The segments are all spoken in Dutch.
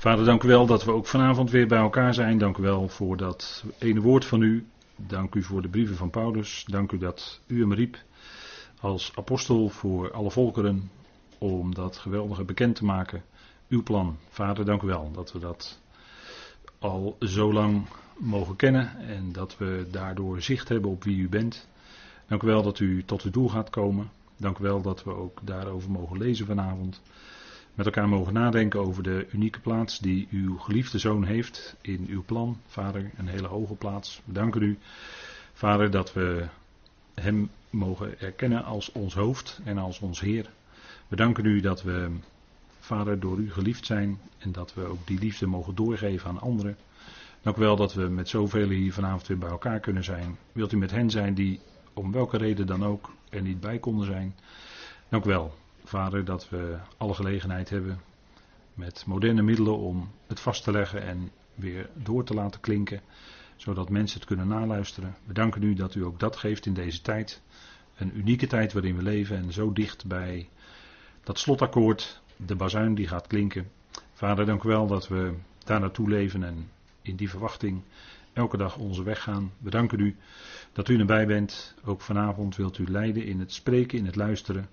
Vader, dank u wel dat we ook vanavond weer bij elkaar zijn. Dank u wel voor dat ene woord van u. Dank u voor de brieven van Paulus. Dank u dat u hem riep als apostel voor alle volkeren om dat geweldige bekend te maken. Uw plan. Vader, dank u wel dat we dat al zo lang mogen kennen en dat we daardoor zicht hebben op wie u bent. Dank u wel dat u tot uw doel gaat komen. Dank u wel dat we ook daarover mogen lezen vanavond. Met elkaar mogen nadenken over de unieke plaats die uw geliefde zoon heeft in uw plan. Vader, een hele hoge plaats. We danken u, Vader, dat we hem mogen erkennen als ons hoofd en als ons Heer. We danken u dat we, Vader, door u geliefd zijn en dat we ook die liefde mogen doorgeven aan anderen. Dank u wel dat we met zoveel hier vanavond weer bij elkaar kunnen zijn. Wilt u met hen zijn die om welke reden dan ook er niet bij konden zijn. Dank u wel, Vader, dat we alle gelegenheid hebben met moderne middelen om het vast te leggen en weer door te laten klinken, zodat mensen het kunnen naluisteren. We danken u dat u ook dat geeft in deze tijd. Een unieke tijd waarin we leven en zo dicht bij dat slotakkoord, de bazuin die gaat klinken. Vader, dank u wel dat we daar naartoe leven en in die verwachting elke dag onze weg gaan. We danken u dat u erbij bent. Ook vanavond wilt u leiden in het spreken, in het luisteren.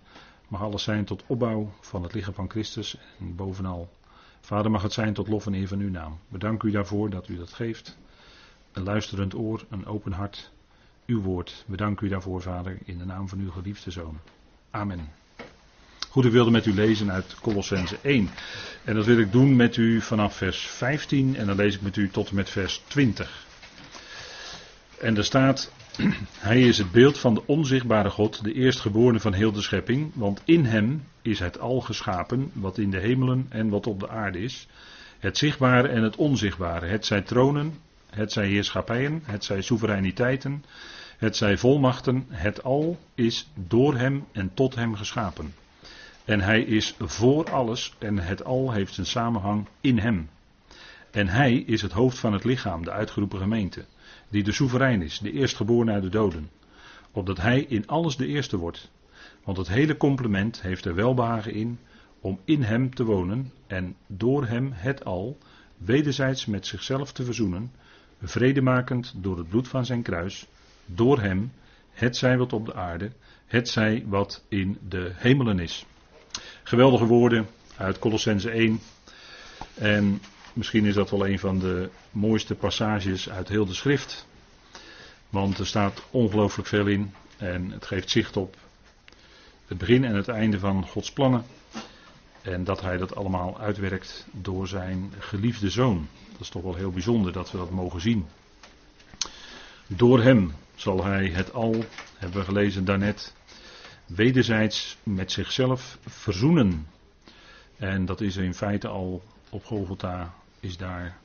Mag alles zijn tot opbouw van het lichaam van Christus. En bovenal, Vader, mag het zijn tot lof en eer van uw naam. We danken u daarvoor dat u dat geeft. Een luisterend oor, een open hart. Uw woord. We danken u daarvoor, Vader, in de naam van uw geliefde Zoon. Amen. Goed, ik wilde met u lezen uit Colossense 1. En dat wil ik doen met u vanaf vers 15 en dan lees ik met u tot en met vers 20. En er staat, hij is het beeld van de onzichtbare God, de eerstgeborene van heel de schepping, want in hem is het al geschapen, wat in de hemelen en wat op de aarde is. Het zichtbare en het onzichtbare, het zij tronen, het zij heerschappijen, het zij soevereiniteiten, het zij volmachten, het al is door hem en tot hem geschapen. En hij is voor alles en het al heeft zijn samenhang in hem. En hij is het hoofd van het lichaam, de uitgeroepen gemeente die de soeverein is, de eerstgeboren uit de doden, opdat hij in alles de eerste wordt. Want het hele complement heeft er welbehagen in om in hem te wonen en door hem het al wederzijds met zichzelf te verzoenen, vredemakend door het bloed van zijn kruis, door hem, het zij wat op de aarde, het zij wat in de hemelen is. Geweldige woorden uit Colossense 1. En Misschien is dat wel een van de mooiste passages uit heel de schrift. Want er staat ongelooflijk veel in en het geeft zicht op het begin en het einde van Gods plannen. En dat hij dat allemaal uitwerkt door zijn geliefde zoon. Dat is toch wel heel bijzonder dat we dat mogen zien. Door hem zal hij het al, hebben we gelezen daarnet, wederzijds met zichzelf verzoenen. En dat is in feite al op Golgotha is daar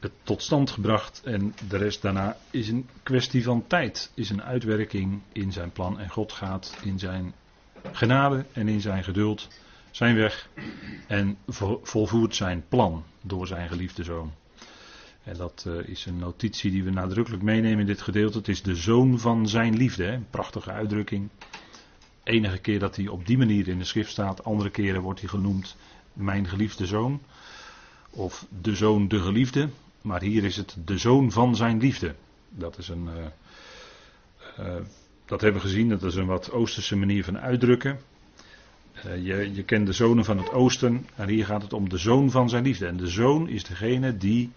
het tot stand gebracht en de rest daarna is een kwestie van tijd, is een uitwerking in zijn plan en God gaat in zijn genade en in zijn geduld zijn weg en volvoert zijn plan door zijn geliefde zoon. En dat uh, is een notitie die we nadrukkelijk meenemen in dit gedeelte. Het is de zoon van zijn liefde, een prachtige uitdrukking. Enige keer dat hij op die manier in de schrift staat, andere keren wordt hij genoemd mijn geliefde zoon of de zoon de geliefde, maar hier is het de zoon van zijn liefde. Dat is een. Uh, uh, dat hebben we gezien, dat is een wat Oosterse manier van uitdrukken. Uh, je, je kent de zonen van het Oosten, en hier gaat het om de zoon van zijn liefde. En de zoon is degene die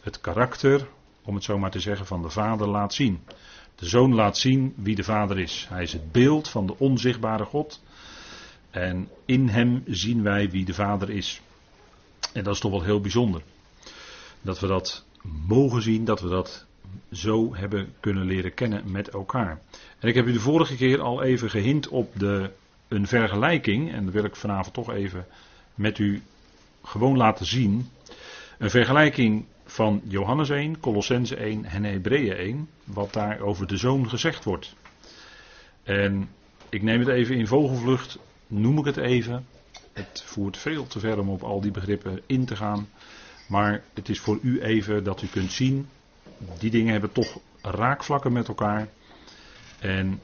het karakter, om het zo maar te zeggen, van de vader laat zien. De zoon laat zien wie de vader is. Hij is het beeld van de onzichtbare God. En in hem zien wij wie de vader is. En dat is toch wel heel bijzonder. Dat we dat mogen zien, dat we dat zo hebben kunnen leren kennen met elkaar. En ik heb u de vorige keer al even gehint op de, een vergelijking, en dat wil ik vanavond toch even met u gewoon laten zien. Een vergelijking van Johannes 1, Colossense 1 en Hebreeën 1, wat daar over de zoon gezegd wordt. En ik neem het even in vogelvlucht, noem ik het even, het voert veel te ver om op al die begrippen in te gaan. Maar het is voor u even dat u kunt zien, die dingen hebben toch raakvlakken met elkaar. En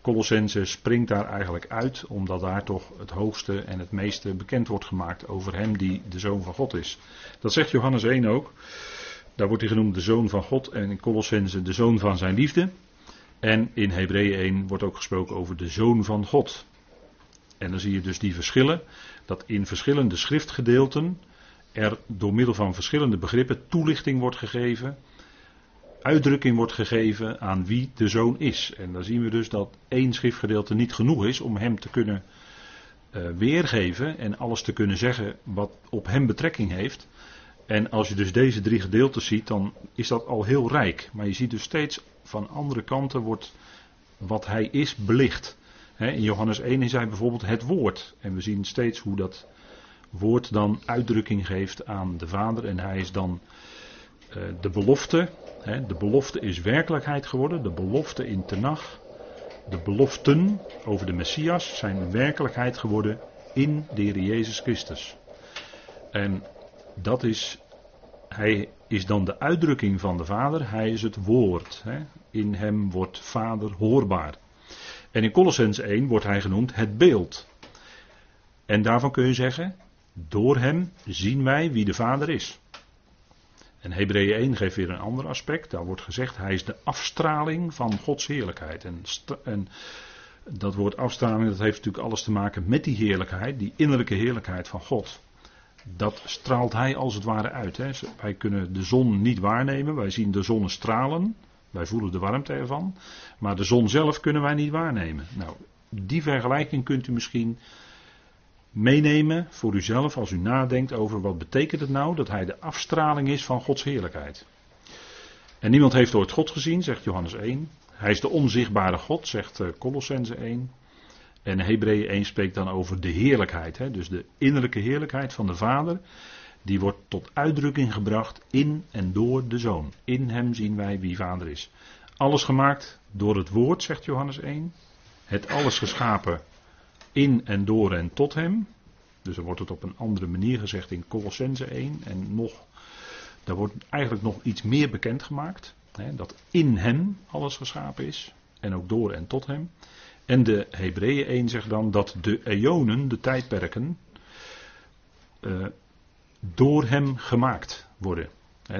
Colossense springt daar eigenlijk uit, omdat daar toch het hoogste en het meeste bekend wordt gemaakt over hem die de Zoon van God is. Dat zegt Johannes 1 ook. Daar wordt hij genoemd de Zoon van God en in Colossense de Zoon van zijn liefde. En in Hebreeën 1 wordt ook gesproken over de Zoon van God. En dan zie je dus die verschillen, dat in verschillende schriftgedeelten er door middel van verschillende begrippen toelichting wordt gegeven, uitdrukking wordt gegeven aan wie de zoon is. En dan zien we dus dat één schriftgedeelte niet genoeg is om hem te kunnen uh, weergeven en alles te kunnen zeggen wat op hem betrekking heeft. En als je dus deze drie gedeelten ziet, dan is dat al heel rijk. Maar je ziet dus steeds van andere kanten wordt wat hij is belicht. In Johannes 1 is hij bijvoorbeeld het woord. En we zien steeds hoe dat woord dan uitdrukking geeft aan de Vader. En hij is dan uh, de belofte. de belofte is werkelijkheid geworden. De belofte in Tenach. De beloften over de Messias zijn werkelijkheid geworden in de Heer Jezus Christus. En dat is, hij is dan de uitdrukking van de Vader. Hij is het woord. In hem wordt Vader hoorbaar. En in Colossens 1 wordt hij genoemd het beeld. En daarvan kun je zeggen, door hem zien wij wie de Vader is. En Hebreeën 1 geeft weer een ander aspect. Daar wordt gezegd, hij is de afstraling van Gods heerlijkheid. En, en, dat woord afstraling, dat heeft natuurlijk alles te maken met die heerlijkheid, die innerlijke heerlijkheid van God. Dat straalt hij als het ware uit. Hè. Wij kunnen de zon niet waarnemen, wij zien de zonnestralen, wij voelen de warmte ervan, maar de zon zelf kunnen wij niet waarnemen. Nou, die vergelijking kunt u misschien meenemen voor uzelf als u nadenkt over wat betekent het nou dat hij de afstraling is van Gods heerlijkheid. En niemand heeft ooit God gezien, zegt Johannes 1. Hij is de onzichtbare God, zegt eh, Colossense 1. En Hebreeën 1 spreekt dan over de heerlijkheid. Hè? Dus de innerlijke heerlijkheid van de Vader. Die wordt tot uitdrukking gebracht in en door de Zoon. In hem zien wij wie Vader is. Alles gemaakt door het woord, zegt Johannes 1. Het alles geschapen in en door en tot hem. Dus dan wordt het op een andere manier gezegd in Colossense 1. En nog, daar wordt eigenlijk nog iets meer bekendgemaakt. Hè, dat in hem alles geschapen is. En ook door en tot hem. En de Hebreeën 1 zegt dan dat de eonen, de tijdperken, uh, door hem gemaakt worden.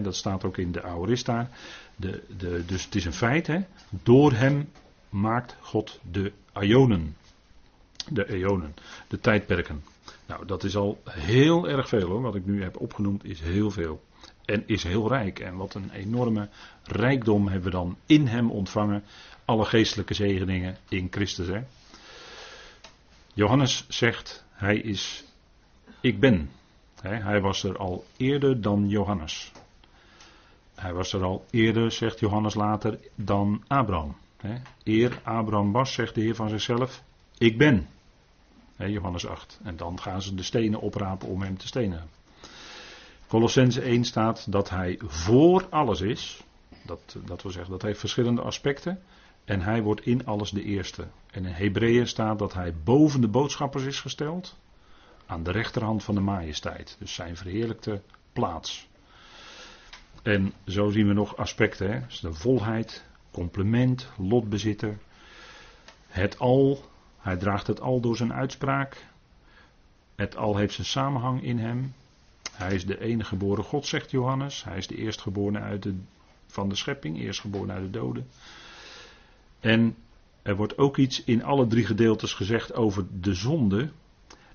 Dat staat ook in de Aorista. De, de, dus het is een feit, hè? door hem maakt God de eonen de eonen, de tijdperken. Nou, dat is al heel erg veel hoor. Wat ik nu heb opgenoemd is heel veel. En is heel rijk. En wat een enorme rijkdom hebben we dan in hem ontvangen. Alle geestelijke zegeningen in Christus. Hè? Johannes zegt, hij is, ik ben. Hij was er al eerder dan Johannes. Hij was er al eerder, zegt Johannes later, dan Abraham. Eer Abraham was, zegt de Heer van zichzelf, ik ben. Johannes 8. En dan gaan ze de stenen oprapen om hem te stenen. Colossense 1 staat dat hij voor alles is. Dat, dat wil zeggen, dat heeft verschillende aspecten. En hij wordt in alles de eerste. En in Hebreeën staat dat hij boven de boodschappers is gesteld. Aan de rechterhand van de majesteit. Dus zijn verheerlijkte plaats. En zo zien we nog aspecten. Hè? Dus de volheid, complement, lotbezitter. Het al, hij draagt het al door zijn uitspraak. Het al heeft zijn samenhang in hem. Hij is de enige geboren God, zegt Johannes. Hij is de eerstgeborene uit de, van de schepping, eerstgeboren uit de doden. En er wordt ook iets in alle drie gedeeltes gezegd over de zonde.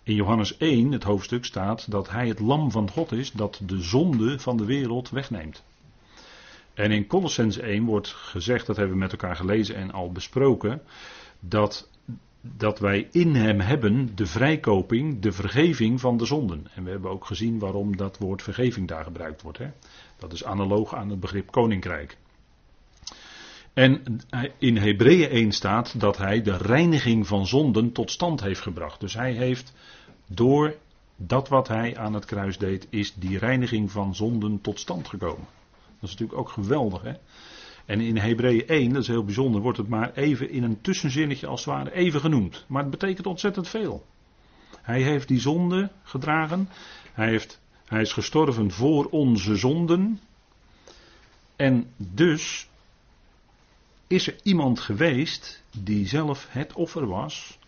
In Johannes 1, het hoofdstuk, staat dat hij het lam van God is dat de zonde van de wereld wegneemt. En in Colossens 1 wordt gezegd, dat hebben we met elkaar gelezen en al besproken, dat dat wij in hem hebben de vrijkoping, de vergeving van de zonden. En we hebben ook gezien waarom dat woord vergeving daar gebruikt wordt. Hè? Dat is analoog aan het begrip koninkrijk. En in Hebreeën 1 staat dat hij de reiniging van zonden tot stand heeft gebracht. Dus hij heeft door dat wat hij aan het kruis deed, is die reiniging van zonden tot stand gekomen. Dat is natuurlijk ook geweldig. Hè? En in Hebreeën 1, dat is heel bijzonder, wordt het maar even in een tussenzinnetje als het ware even genoemd. Maar het betekent ontzettend veel. Hij heeft die zonde gedragen. Hij, heeft, hij is gestorven voor onze zonden. En dus is er iemand geweest die zelf het offer was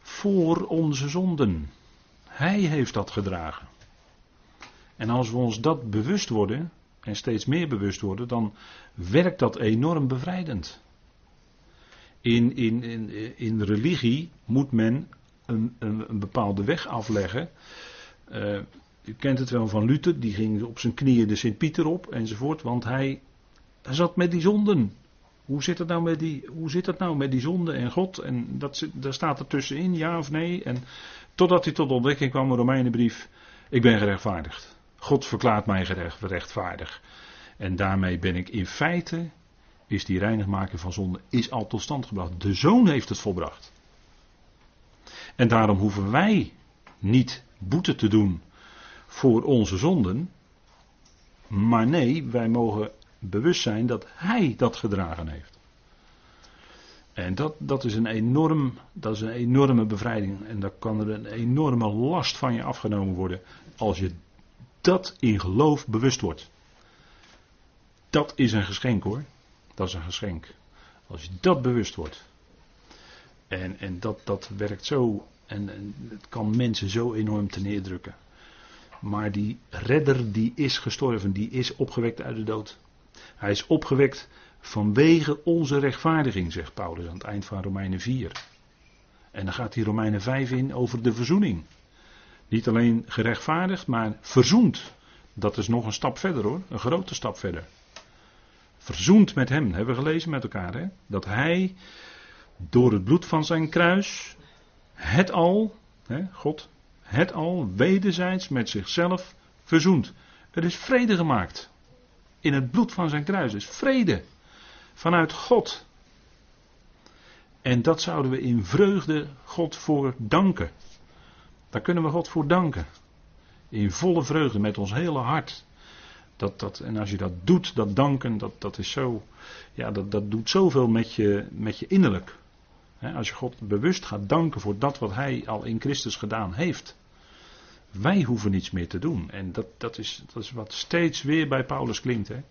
voor onze zonden. Hij heeft dat gedragen. En als we ons dat bewust worden, en steeds meer bewust worden, dan werkt dat enorm bevrijdend. In, in, in, in religie moet men een, een, een bepaalde weg afleggen. Uh, u kent het wel van Luther, die ging op zijn knieën de Sint-Pieter op enzovoort, want hij, hij zat met die zonden. Hoe zit, het nou met die, hoe zit het nou met die zonde en God? En dat, daar staat er tussenin, ja of nee. En totdat hij tot ontdekking kwam, een Romeinenbrief, ik ben gerechtvaardigd. God verklaart mij gerechtvaardig. En daarmee ben ik in feite, is die reinigmaking van zonde, is al tot stand gebracht. De Zoon heeft het volbracht. En daarom hoeven wij niet boete te doen voor onze zonden. Maar nee, wij mogen bewust zijn dat Hij dat gedragen heeft. En dat, dat, is een enorm, dat is een enorme bevrijding. En dan kan er een enorme last van je afgenomen worden. Als je dat in geloof bewust wordt. Dat is een geschenk hoor. Dat is een geschenk. Als je dat bewust wordt. En, en dat, dat werkt zo. En, en het kan mensen zo enorm te neerdrukken. Maar die redder die is gestorven, die is opgewekt uit de dood. Hij is opgewekt vanwege onze rechtvaardiging, zegt Paulus aan het eind van Romeinen 4. En dan gaat die Romeinen 5 in over de verzoening. Niet alleen gerechtvaardigd, maar verzoend. Dat is nog een stap verder hoor, een grote stap verder. Verzoend met hem, hebben we gelezen met elkaar. Hè? Dat hij door het bloed van zijn kruis het al, hè, God, het al wederzijds met zichzelf verzoend. Er is vrede gemaakt. In het bloed van zijn kruis is vrede. Vanuit God. En dat zouden we in vreugde God voor danken. Daar kunnen we God voor danken. In volle vreugde, met ons hele hart. Dat, dat, en als je dat doet, dat danken, dat, dat is zo. Ja, dat, dat doet zoveel met je, met je innerlijk. als je God bewust gaat danken voor dat wat Hij al in Christus gedaan heeft. Wij hoeven niets meer te doen. En dat, dat, is, dat is wat steeds weer bij Paulus klinkt. Hè?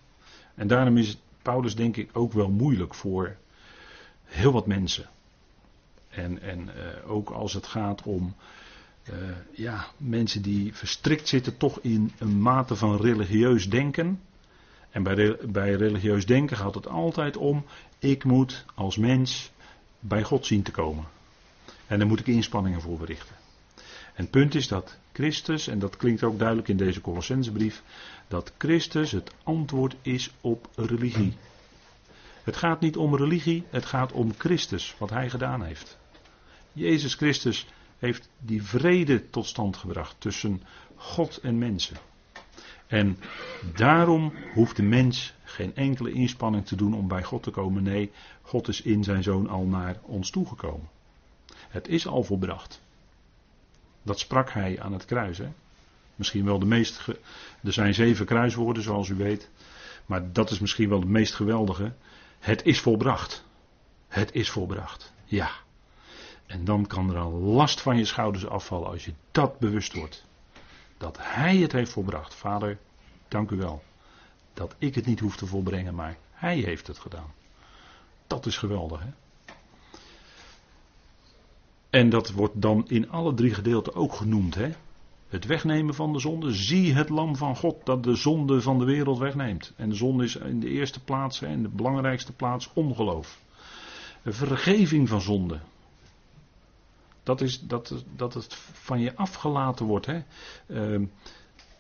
En daarom is Paulus denk ik ook wel moeilijk voor heel wat mensen. En, en uh, ook als het gaat om uh, ja, mensen die verstrikt zitten toch in een mate van religieus denken. En bij, bij religieus denken gaat het altijd om, ik moet als mens bij God zien te komen. En daar moet ik inspanningen voor verrichten. En het punt is dat Christus, en dat klinkt ook duidelijk in deze Colossensebrief, dat Christus het antwoord is op religie. Het gaat niet om religie, het gaat om Christus, wat hij gedaan heeft. Jezus Christus heeft die vrede tot stand gebracht tussen God en mensen. En daarom hoeft de mens geen enkele inspanning te doen om bij God te komen. Nee, God is in zijn zoon al naar ons toegekomen. Het is al volbracht. Dat sprak hij aan het kruis. Hè? Misschien wel de meest. Er zijn zeven kruiswoorden, zoals u weet. Maar dat is misschien wel het meest geweldige. Het is volbracht. Het is volbracht. Ja. En dan kan er een last van je schouders afvallen als je dat bewust wordt. Dat Hij het heeft volbracht. Vader, dank u wel. Dat ik het niet hoef te volbrengen, maar Hij heeft het gedaan. Dat is geweldig, hè? En dat wordt dan in alle drie gedeelten ook genoemd. Hè? Het wegnemen van de zonde. Zie het lam van God dat de zonde van de wereld wegneemt. En de zonde is in de eerste plaats en de belangrijkste plaats ongeloof. Vergeving van zonde. Dat is dat, dat het van je afgelaten wordt. Hè? Uh,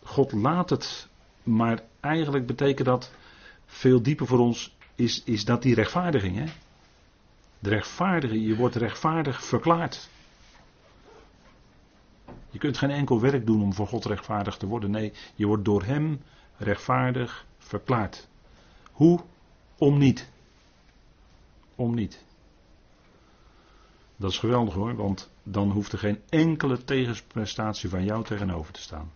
God laat het, maar eigenlijk betekent dat veel dieper voor ons, is, is dat die rechtvaardiging. Hè? De rechtvaardige, je wordt rechtvaardig verklaard. Je kunt geen enkel werk doen om voor God rechtvaardig te worden. Nee, je wordt door Hem rechtvaardig verklaard. Hoe? Om niet. Om niet. Dat is geweldig hoor, want dan hoeft er geen enkele tegenprestatie van jou tegenover te staan.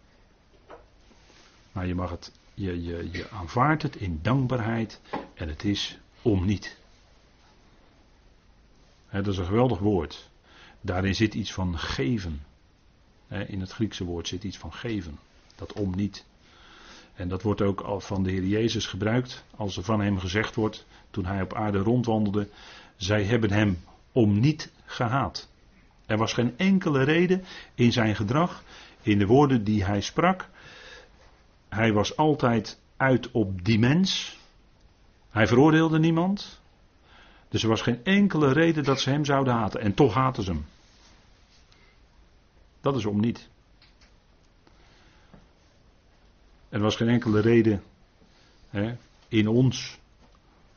Maar je mag het, je, je, je aanvaardt het in dankbaarheid en het is om niet dat is een geweldig woord. Daarin zit iets van geven. in het Griekse woord zit iets van geven. Dat om niet. En dat wordt ook van de Heer Jezus gebruikt als er van hem gezegd wordt, toen hij op aarde rondwandelde, zij hebben hem om niet gehaat. Er was geen enkele reden in zijn gedrag, in de woorden die hij sprak. Hij was altijd uit op die mens. Hij veroordeelde niemand. Dus er was geen enkele reden dat ze hem zouden haten. En toch haten ze hem. Dat is om niet. Er was geen enkele reden hè, in ons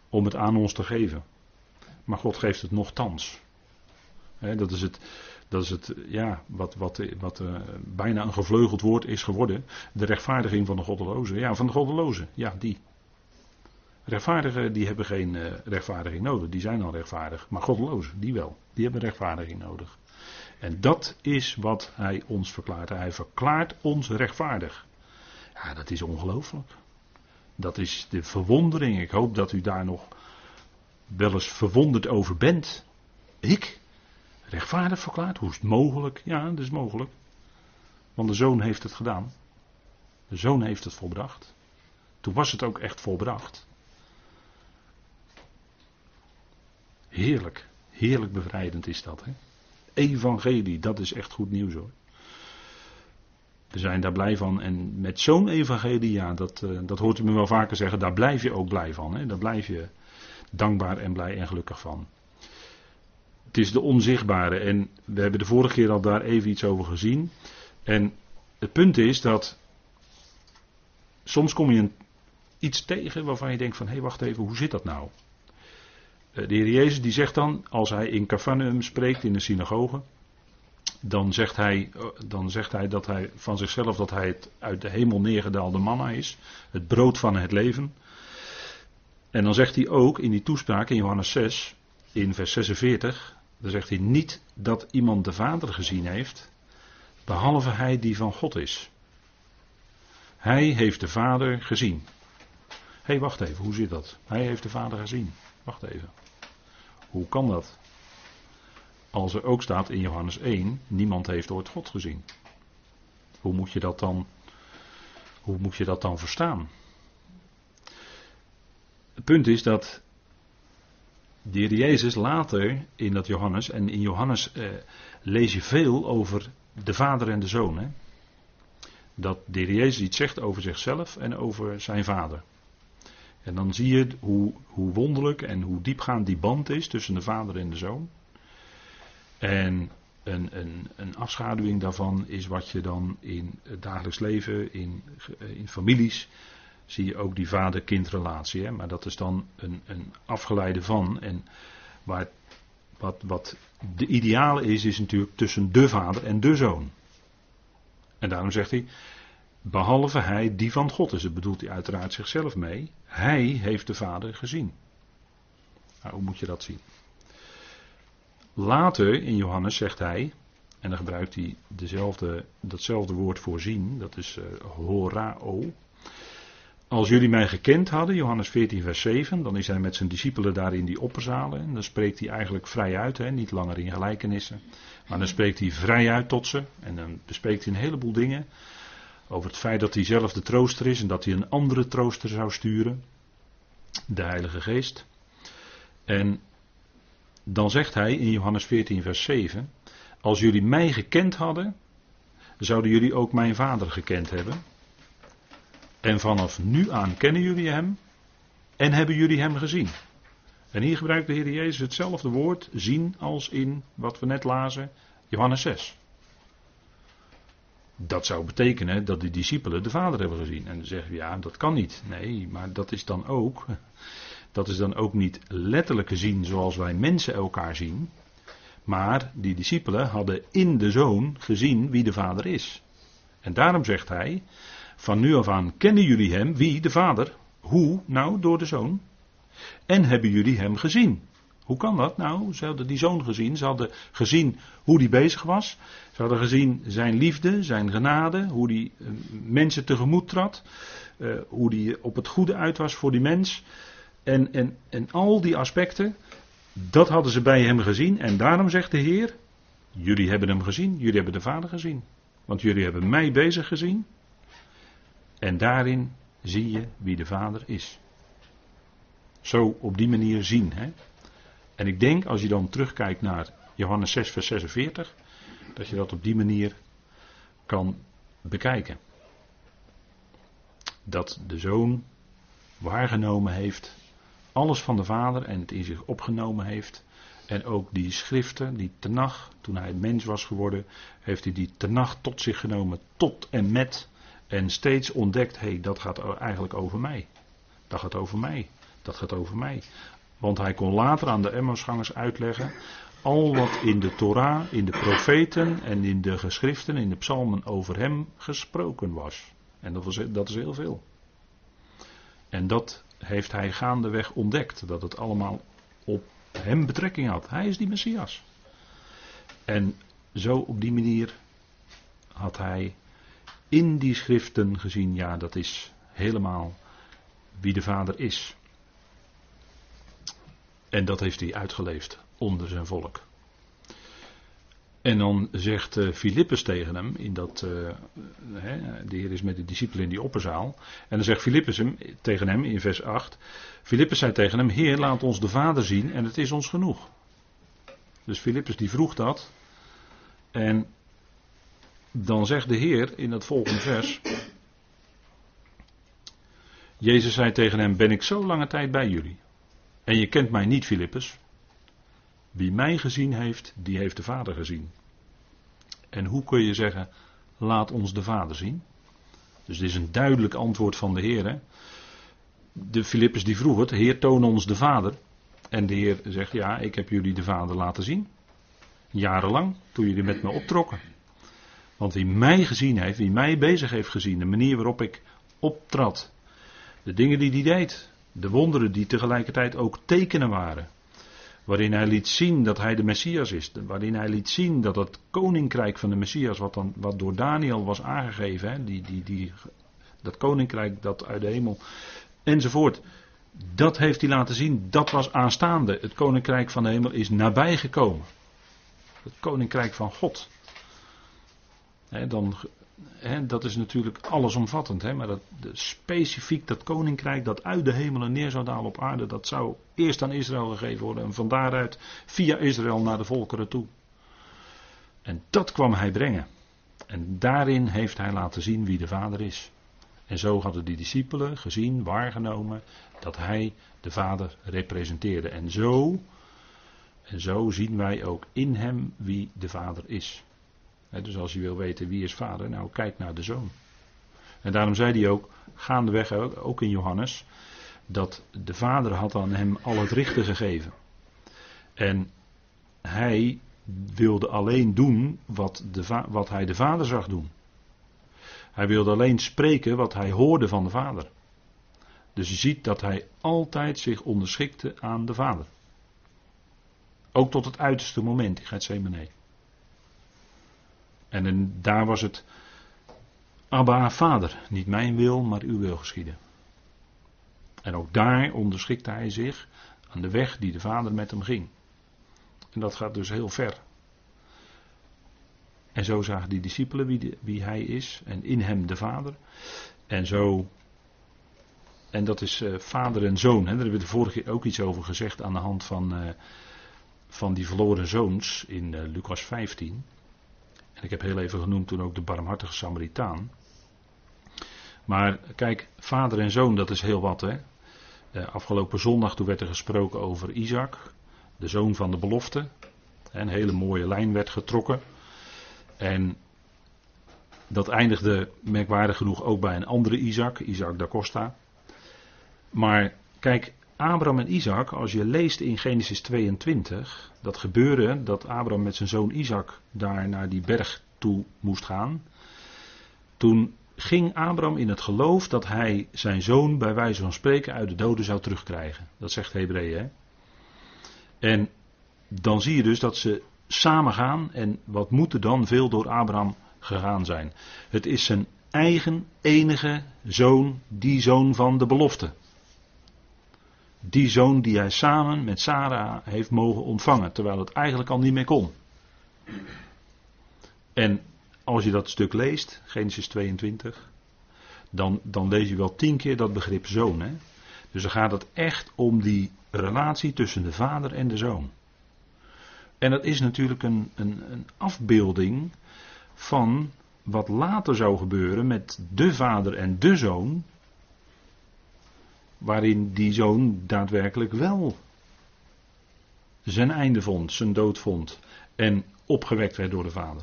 om het aan ons te geven. Maar God geeft het nogthans. Dat is het, dat is het ja, wat, wat, wat uh, bijna een gevleugeld woord is geworden. De rechtvaardiging van de goddelozen. Ja, van de goddelozen. Ja, die. Rechtvaardigen die hebben geen uh, rechtvaardiging nodig. Die zijn al rechtvaardig. Maar goddelozen, die wel. Die hebben rechtvaardiging nodig. En dat is wat hij ons verklaart. Hij verklaart ons rechtvaardig. Ja, dat is ongelooflijk. Dat is de verwondering. Ik hoop dat u daar nog wel eens verwonderd over bent. Ik? Rechtvaardig verklaard? Hoe is het mogelijk? Ja, dat is mogelijk. Want de zoon heeft het gedaan. De zoon heeft het volbracht. Toen was het ook echt volbracht. Heerlijk, heerlijk bevrijdend is dat. Hè? Evangelie, dat is echt goed nieuws hoor. We zijn daar blij van. En met zo'n evangelie, ja, dat, uh, dat hoort u me wel vaker zeggen, daar blijf je ook blij van. Hè? Daar blijf je dankbaar en blij en gelukkig van. Het is de onzichtbare. En we hebben de vorige keer al daar even iets over gezien. En het punt is dat soms kom je iets tegen waarvan je denkt van, hé hey, wacht even, hoe zit dat nou? Eh, de Heer Jezus die zegt dan, als hij in Capernaum spreekt in de synagoge, dan zegt, hij, eh, dan zegt hij dat hij van zichzelf dat hij het uit de hemel neergedaalde manna is, het brood van het leven. En dan zegt hij ook in die toespraak in Johannes 6, in vers 46, dan zegt hij niet dat iemand de Vader gezien heeft, behalve hij die van God is. Hij heeft de Vader gezien. Hé, hey, wacht even, hoe zit dat? Hij heeft de Vader gezien. Wacht even. Hoe kan dat? Als er ook staat in Johannes 1, niemand heeft ooit God gezien. Hoe moet je dat dan, hoe moet je dat dan verstaan? Het punt is dat de heer Jezus later in dat Johannes, en in Johannes eh, lees je veel over de vader en de zoon. Hè? Dat de heer Jezus iets zegt over zichzelf en over zijn vader. En dan zie je hoe, hoe wonderlijk en hoe diepgaand die band is tussen de vader en de zoon. En een, een, een afschaduwing daarvan is wat je dan in het dagelijks leven, in, in families, zie je ook die vader-kindrelatie. Maar dat is dan een, een afgeleide van. En waar, wat, wat de ideale is, is natuurlijk tussen de vader en de zoon. En daarom zegt hij, behalve hij die van God is. Dat bedoelt hij uiteraard zichzelf mee. Hij heeft de vader gezien. Nou, hoe moet je dat zien? Later in Johannes zegt hij, en dan gebruikt hij dezelfde, datzelfde woord voor zien, dat is uh, horao. Als jullie mij gekend hadden, Johannes 14, vers 7, dan is hij met zijn discipelen daar in die opperzalen. En dan spreekt hij eigenlijk vrij uit, hè, niet langer in gelijkenissen. Maar dan spreekt hij vrij uit tot ze. En dan bespreekt hij een heleboel dingen. Over het feit dat hij zelf de trooster is en dat hij een andere trooster zou sturen. De Heilige Geest. En dan zegt hij in Johannes 14, vers 7: Als jullie mij gekend hadden, zouden jullie ook mijn vader gekend hebben. En vanaf nu aan kennen jullie hem en hebben jullie hem gezien. En hier gebruikt de Heer Jezus hetzelfde woord zien als in wat we net lazen, Johannes 6. Dat zou betekenen dat de discipelen de Vader hebben gezien. En dan zeggen we ja, dat kan niet. Nee, maar dat is dan ook dat is dan ook niet letterlijk gezien zoals wij mensen elkaar zien. Maar die discipelen hadden in de zoon gezien wie de vader is. En daarom zegt hij: Van nu af aan kennen jullie hem, wie de vader. Hoe? Nou, door de zoon. En hebben jullie hem gezien. Hoe kan dat? Nou, ze hadden die zoon gezien. Ze hadden gezien hoe die bezig was. Ze hadden gezien zijn liefde, zijn genade, hoe die eh, mensen tegemoet trad. Uh, hoe die op het goede uit was voor die mens. En, en, en al die aspecten, dat hadden ze bij hem gezien. En daarom zegt de Heer, jullie hebben hem gezien, jullie hebben de Vader gezien. Want jullie hebben mij bezig gezien. En daarin zie je wie de Vader is. Zo op die manier zien. Hè? En ik denk, als je dan terugkijkt naar Johannes 6, vers 46, dat je dat op die manier kan bekijken. Dat de zoon waargenomen heeft, alles van de Vader en het in zich opgenomen heeft. En ook die schriften, die tenag, toen hij mens was geworden, heeft hij die tenag tot zich genomen, tot en met. En steeds ontdekt, hé, hey, dat gaat eigenlijk over mij. Dat gaat over mij. Dat gaat over mij. Want hij kon later aan de Emmausgangers uitleggen. Al wat in de Torah, in de profeten en in de geschriften, in de psalmen over hem gesproken was. En dat, was, dat is heel veel. En dat heeft hij gaandeweg ontdekt. Dat het allemaal op hem betrekking had. Hij is die Messias. En zo op die manier had hij in die schriften gezien, ja, dat is helemaal wie de Vader is. En dat heeft hij uitgeleefd onder zijn volk. En dan zegt uh, Filippus tegen hem, in dat, hè, de Heer is met de discipelen in die opperzaal. En dan zegt Filippus hem, tegen hem in vers 8. Filippus zei tegen hem, Heer laat ons de Vader zien en het is ons genoeg. Dus Filippus die vroeg dat. En dan zegt de Heer in het volgende vers. Jezus zei tegen hem, ben ik zo lange tijd bij jullie. En je kent mij niet, Filippus. Wie mij gezien heeft, die heeft de Vader gezien. En hoe kun je zeggen, laat ons de Vader zien? Dus dit is een duidelijk antwoord van de Heer. De Filippus die vroeg het, Heer toon ons de Vader. En de Heer zegt, ja, ik heb jullie de Vader laten zien. Jarenlang, toen jullie met me optrokken. Want wie mij gezien heeft, wie mij bezig heeft gezien, de manier waarop ik optrad, de dingen die hij deed, de wonderen die tegelijkertijd ook tekenen waren. Waarin hij liet zien dat hij de Messias is. Waarin hij liet zien dat het koninkrijk van de Messias, wat, dan, wat door Daniel was aangegeven, hè, die, die, die, dat koninkrijk dat uit de hemel, enzovoort. Dat heeft hij laten zien, dat was aanstaande. Het koninkrijk van de hemel is nabijgekomen. Het koninkrijk van God. He, dan dat is natuurlijk allesomvattend, hè, maar dat, specifiek dat koninkrijk dat uit de hemelen neer zou dalen op aarde, dat zou eerst aan Israël gegeven worden en van daaruit via Israël naar de volkeren toe. En dat kwam hij brengen. En daarin heeft hij laten zien wie de Vader is. En zo hadden die discipelen gezien, waargenomen, dat hij de Vader representeerde. En zo, en zo zien wij ook in hem wie de Vader is dus als je wil weten wie is vader, nou kijk naar de zoon. En daarom zei hij ook, gaandeweg ook, in Johannes, dat de vader had aan hem al het richten gegeven. En hij wilde alleen doen wat, de, wat hij de vader zag doen. Hij wilde alleen spreken wat hij hoorde van de vader. Dus je ziet dat hij altijd zich onderschikte aan de vader. Ook tot het uiterste moment in Gethsemane. En daar was het Abba, vader, niet mijn wil, maar uw wil geschieden. En ook daar onderschikte hij zich aan de weg die de vader met hem ging. En dat gaat dus heel ver. En zo zagen die discipelen wie, wie hij is en in hem de vader. En zo, en dat is uh, vader en zoon. Hè. Daar hebben we de vorige keer ook iets over gezegd aan de hand van, uh, van die verloren zoons in uh, Lucas 15. Ik heb heel even genoemd toen ook de barmhartige Samaritaan. Maar kijk, vader en zoon, dat is heel wat. Hè? Uh, afgelopen zondag toen werd er gesproken over Isaac, de zoon van de belofte. Een hele mooie lijn werd getrokken. En dat eindigde merkwaardig genoeg ook bij een andere Isaac, Isaac da Costa. Maar kijk, Abraham en Isaac, als je leest in Genesis 22, dat gebeurde dat Abraham met zijn zoon Isaac daar naar die berg toe moest gaan. Toen ging Abraham in het geloof dat hij zijn zoon bij wijze van spreken uit de doden zou terugkrijgen. Dat zegt Hebreeën. En dan zie je dus dat ze samen gaan en wat moet er dan veel door Abraham gegaan zijn. Het is zijn eigen enige zoon, die zoon van de belofte. Die zoon die hij samen met Sarah heeft mogen ontvangen, terwijl het eigenlijk al niet meer kon. En als je dat stuk leest, Genesis 22, dan, dan lees je wel tien keer dat begrip zoon. Hè? Dus dan gaat het echt om die relatie tussen de vader en de zoon. En dat is natuurlijk een, een, een afbeelding van wat later zou gebeuren met de vader en de zoon. Waarin die zoon daadwerkelijk wel zijn einde vond, zijn dood vond. En opgewekt werd door de vader.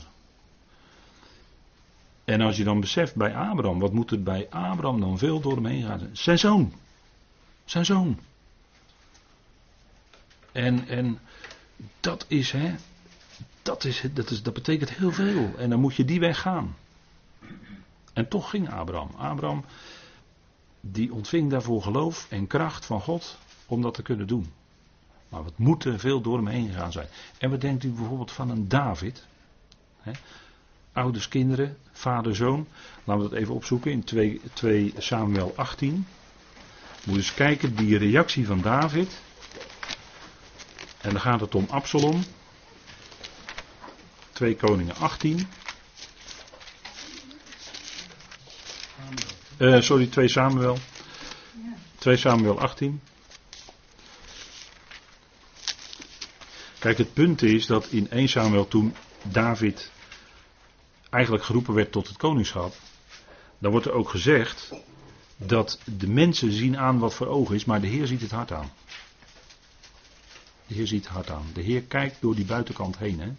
En als je dan beseft bij Abraham, wat moet er bij Abraham dan veel door hem heen gaan? Zijn zoon. Zijn zoon. En, en dat is, hè, dat, is, dat, is, dat betekent heel veel. En dan moet je die weg gaan. En toch ging Abraham. Abraham, die ontving daarvoor geloof en kracht van God om dat te kunnen doen. Maar wat moet er veel door hem heen gegaan zijn. En wat denkt u bijvoorbeeld van een David? Ouders, kinderen, vader, zoon. Laten we dat even opzoeken in 2, 2 Samuel 18. Moet eens kijken, die reactie van David. En dan gaat het om Absalom. 2 Koningen 18. Uh, sorry, 2 Samuel. 2 Samuel 18. Kijk, het punt is dat in 1 Samuel toen David eigenlijk geroepen werd tot het koningschap, dan wordt er ook gezegd dat de mensen zien aan wat voor ogen is, maar de Heer ziet het hart aan. De Heer ziet het hart aan. De Heer kijkt door die buitenkant heen. Hè?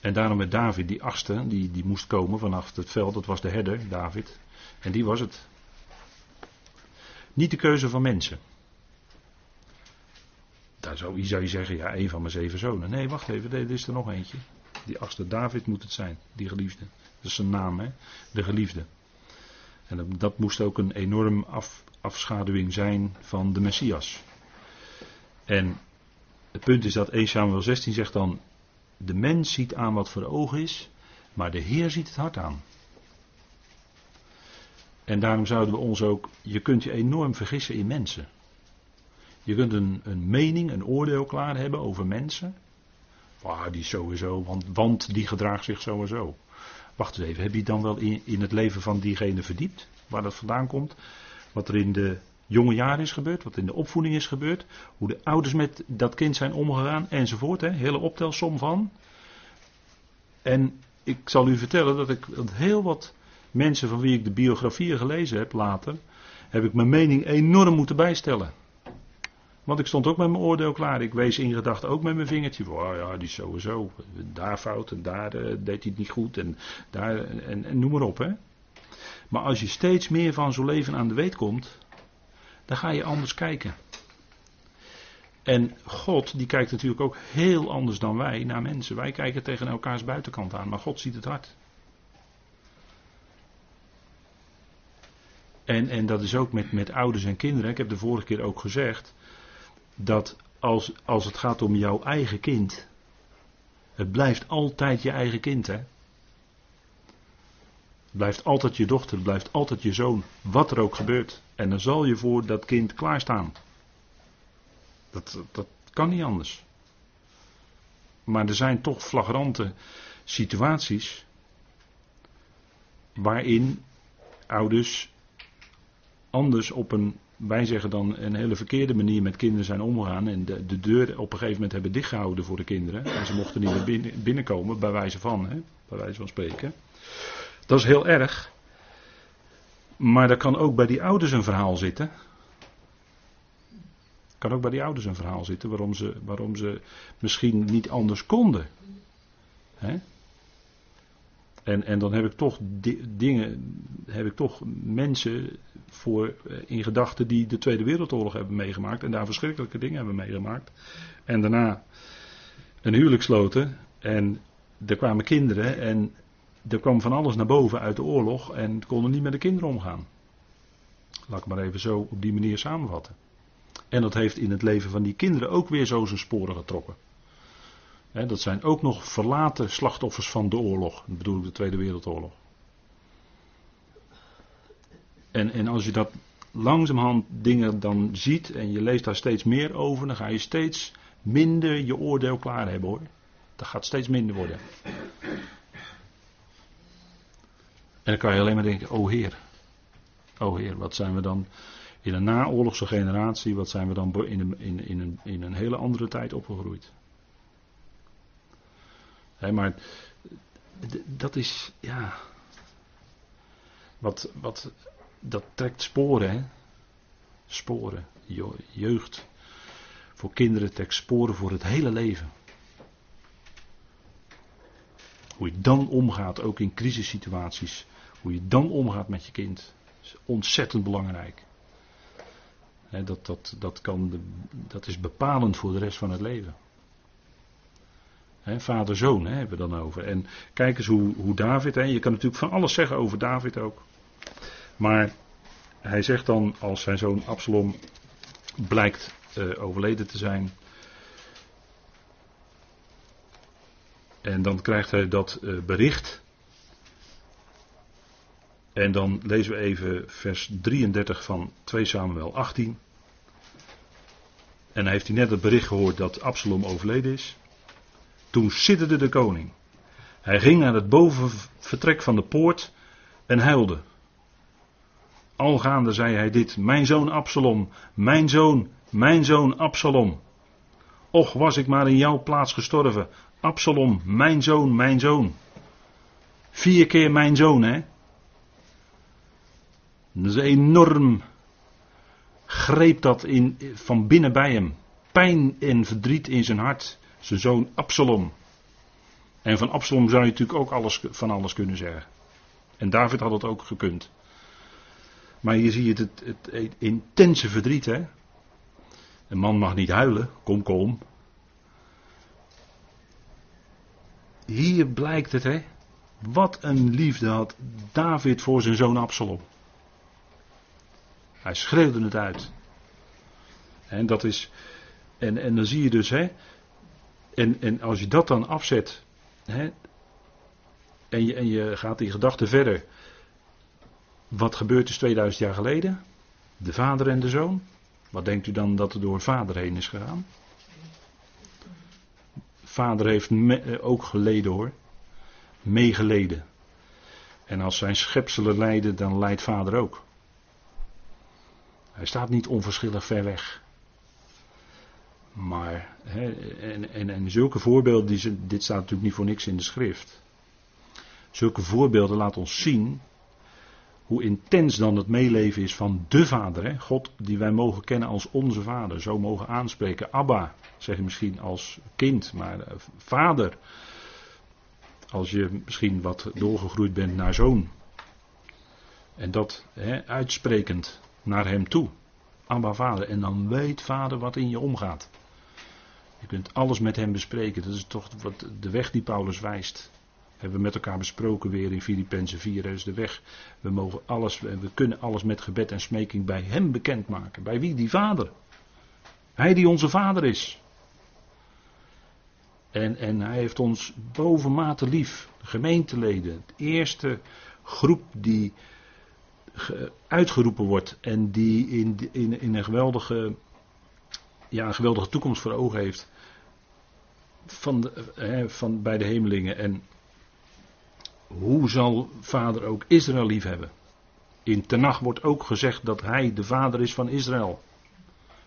En daarom met David, die achtste, die, die moest komen vanaf het veld, dat was de herder, David. En die was het. Niet de keuze van mensen. Daar zou, je zeggen, ja, een van mijn zeven zonen. Nee, wacht even, er is er nog eentje. Die achtste David moet het zijn, die geliefde. Dat is zijn naam, hè? de geliefde. En dat, dat moest ook een enorm af, afschaduwing zijn van de Messias. En het punt is dat 1 Samuel 16 zegt dan, de mens ziet aan wat voor ogen is, maar de Heer ziet het hart aan. En daarom zouden we ons ook, je kunt je enorm vergissen in mensen. Je kunt een, een mening, een oordeel klaar hebben over mensen. Ah, die sowieso, want, want die gedraagt zich sowieso. Wacht eens even, heb je dan wel in, in het leven van diegene verdiept? Waar dat vandaan komt? Wat er in de jonge jaren is gebeurd, wat in de opvoeding is gebeurd, hoe de ouders met dat kind zijn omgegaan enzovoort. Hè? Hele optelsom van. En ik zal u vertellen dat ik heel wat mensen van wie ik de biografieën gelezen heb later, heb ik mijn mening enorm moeten bijstellen. Want ik stond ook met mijn oordeel klaar. Ik wees in gedachten ook met mijn vingertje. Oh ja, die sowieso. Daar fout en daar uh, deed hij het niet goed. En, daar, en, en noem maar op. Hè. Maar als je steeds meer van zo'n leven aan de weet komt. Dan ga je anders kijken. En God, die kijkt natuurlijk ook heel anders dan wij naar mensen. Wij kijken tegen elkaars buitenkant aan. Maar God ziet het hart. En, en dat is ook met, met ouders en kinderen. Ik heb de vorige keer ook gezegd dat als, als het gaat om jouw eigen kind, het blijft altijd je eigen kind, hè? Het blijft altijd je dochter, het blijft altijd je zoon, wat er ook gebeurt. En dan zal je voor dat kind klaarstaan. Dat, dat kan niet anders. Maar er zijn toch flagrante situaties waarin ouders anders op een wij zeggen dan een hele verkeerde manier met kinderen zijn omgegaan. En de, de deur op een gegeven moment hebben dichtgehouden voor de kinderen. En ze mochten niet meer binnen, binnenkomen, bij wijze van, hè, bij wijze van spreken. Dat is heel erg. Maar er kan ook bij die ouders een verhaal zitten. Kan ook bij die ouders een verhaal zitten waarom ze, waarom ze misschien niet anders konden. En, en dan heb ik toch dingen, heb ik toch mensen voor eh, in gedachten die de Tweede Wereldoorlog hebben meegemaakt en daar verschrikkelijke dingen hebben meegemaakt. En daarna een huwelijk sloten en er kwamen kinderen en er kwam van alles naar boven uit de oorlog en konden niet met de kinderen omgaan. Laat ik maar even zo op die manier samenvatten. En dat heeft in het leven van die kinderen ook weer zo zijn sporen getrokken dat zijn ook nog verlaten slachtoffers van de oorlog. Dat bedoel ik de Tweede Wereldoorlog. En, en als je dat langzamerhand dingen dan ziet en je leest daar steeds meer over, dan ga je steeds minder je oordeel klaar hebben hoor. Dat gaat steeds minder worden. En dan kan je alleen maar denken, oh Heer, oh Heer, wat zijn we dan in een naoorlogse generatie, wat zijn we dan in in, in een, in een hele andere tijd opgegroeid. Maar dat is, ja. Wat, wat, dat trekt sporen, hè? Sporen. Jeugd. Voor kinderen trekt sporen voor het hele leven. Hoe je dan omgaat, ook in crisissituaties. Hoe je dan omgaat met je kind. is ontzettend belangrijk. dat, dat, dat, kan dat is bepalend voor de rest van het leven. Vader-zoon hebben we dan over. En kijk eens hoe, hoe David, je kan natuurlijk van alles zeggen over David ook. Maar hij zegt dan, als zijn zoon Absalom blijkt uh, overleden te zijn. En dan krijgt hij dat uh, bericht. En dan lezen we even vers 33 van 2 Samuel 18. En hij heeft hij net het bericht gehoord dat Absalom overleden is. Toen sidderde de koning. Hij ging naar het bovenvertrek van de poort en huilde. Algaande zei hij dit: Mijn zoon Absalom, mijn zoon, mijn zoon Absalom. Och, was ik maar in jouw plaats gestorven. Absalom, mijn zoon, mijn zoon. Vier keer mijn zoon, hè? Dat is enorm. Greep dat in, van binnen bij hem. Pijn en verdriet in zijn hart. Zijn zoon Absalom. En van Absalom zou je natuurlijk ook alles, van alles kunnen zeggen. En David had het ook gekund. Maar hier zie je het, het, intense verdriet. Hè? Een man mag niet huilen. Kom, kom. Hier blijkt het, hè? Wat een liefde had David voor zijn zoon Absalom. Hij schreeuwde het uit. En dat is. En, en dan zie je dus, hè. En, en als je dat dan afzet. Hè, en, je, en je gaat in gedachten verder. Wat gebeurt is 2000 jaar geleden? De vader en de zoon. Wat denkt u dan dat er door vader heen is gegaan? Vader heeft eh, ook geleden hoor. Meegeleden. En als zijn schepselen lijden, dan lijdt vader ook. Hij staat niet onverschillig ver weg. Maar, en, en, en zulke voorbeelden, die, dit staat natuurlijk niet voor niks in de schrift. Zulke voorbeelden laten ons zien hoe intens dan het meeleven is van de Vader. God die wij mogen kennen als onze Vader. Zo mogen aanspreken. Abba, zeg je misschien als kind, maar eh, Vader. Als je misschien wat doorgegroeid bent naar zoon. En dat hè, uitsprekend naar hem toe. Abba Vader. En dan weet Vader wat in je omgaat. Je kunt alles met hem bespreken. Dat is toch wat de weg die Paulus wijst. Hebben we met elkaar besproken weer in Filippenzen 4. Dat is de weg. We mogen alles, we kunnen alles met gebed en smeking bij hem bekendmaken. Bij wie? Die vader. Hij die onze vader is. En, en hij heeft ons bovenmate lief. Gemeenteleden. De eerste groep die uitgeroepen wordt. En die in, in, in een geweldige, ja, een geweldige toekomst voor ogen heeft. Van, de, van bij de hemelingen. En hoe zal vader ook Israël lief hebben? In Tenach wordt ook gezegd dat hij de vader is van Israël.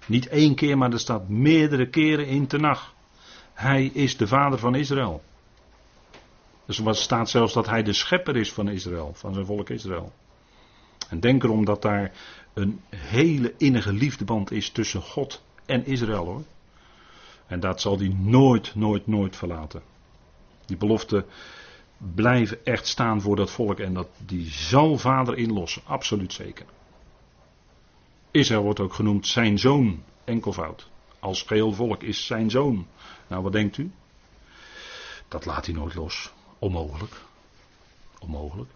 Niet één keer, maar er staat meerdere keren in Tenach. Hij is de vader van Israël. Dus er staat zelfs dat hij de schepper is van Israël, van zijn volk Israël. En denk erom dat daar een hele innige liefdeband is tussen God en Israël hoor. En dat zal hij nooit, nooit, nooit verlaten. Die belofte blijven echt staan voor dat volk en dat die zal vader inlossen, absoluut zeker. Israël wordt ook genoemd zijn zoon, enkelvoud. Als geheel volk is zijn zoon. Nou, wat denkt u? Dat laat hij nooit los. Onmogelijk. Onmogelijk.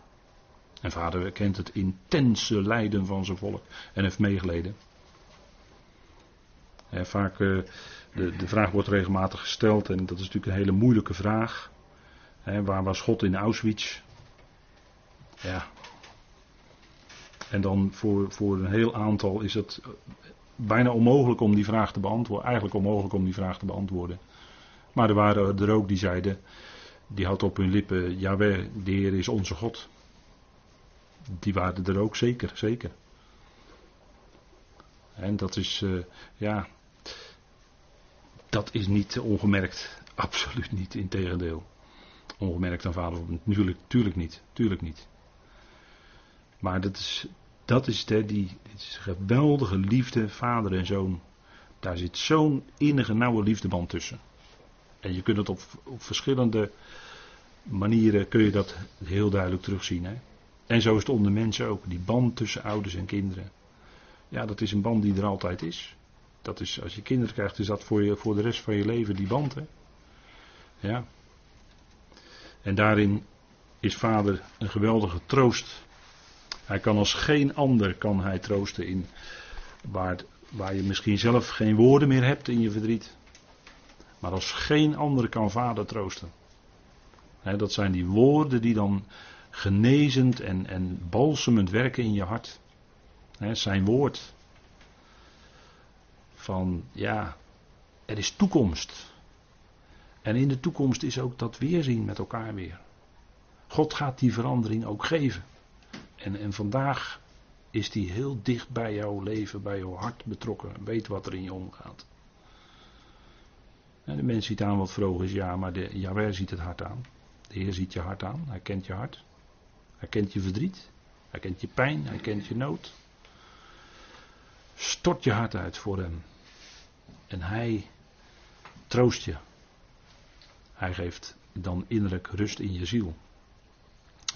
En vader kent het intense lijden van zijn volk en heeft meegeleden. Vaak, uh, de, de vraag wordt regelmatig gesteld en dat is natuurlijk een hele moeilijke vraag waar was God in Auschwitz? Ja. En dan voor, voor een heel aantal is het bijna onmogelijk om die vraag te beantwoorden. Eigenlijk onmogelijk om die vraag te beantwoorden. Maar er waren er ook die zeiden, die had op hun lippen, Jawel, de Heer is onze God. Die waren er ook zeker, zeker. En dat is, uh, ja, dat is niet ongemerkt. Absoluut niet, integendeel. Ongemerkt aan vader, natuurlijk, tuurlijk niet, tuurlijk niet. Maar dat is, dat is, de, die, is geweldige liefde, vader en zoon. Daar zit zo'n innige, nauwe liefdeband tussen. En je kunt het op, op verschillende manieren kun je dat heel duidelijk terugzien. Hè? En zo is het onder mensen ook. Die band tussen ouders en kinderen. Ja, dat is een band die er altijd is. Dat is, als je kinderen krijgt, is dat voor, je, voor de rest van je leven die band. Hè? Ja. En daarin is vader een geweldige troost. Hij kan als geen ander kan hij troosten in waar, waar je misschien zelf geen woorden meer hebt in je verdriet. Maar als geen ander kan vader troosten. dat zijn die woorden die dan genezend en, en balsemend werken in je hart. zijn woord. Van ja, er is toekomst. En in de toekomst is ook dat weerzien met elkaar weer. God gaat die verandering ook geven. En, en vandaag is die heel dicht bij jouw leven, bij jouw hart betrokken. Weet wat er in je omgaat. de mens ziet aan wat vroeg is, ja, maar de Jawel ziet het hart aan. De Heer ziet je hart aan, hij kent je hart. Hij kent je verdriet, hij kent je pijn, hij kent je nood. Stort je hart uit voor hem. En hij troost je. Hij geeft dan innerlijk rust in je ziel.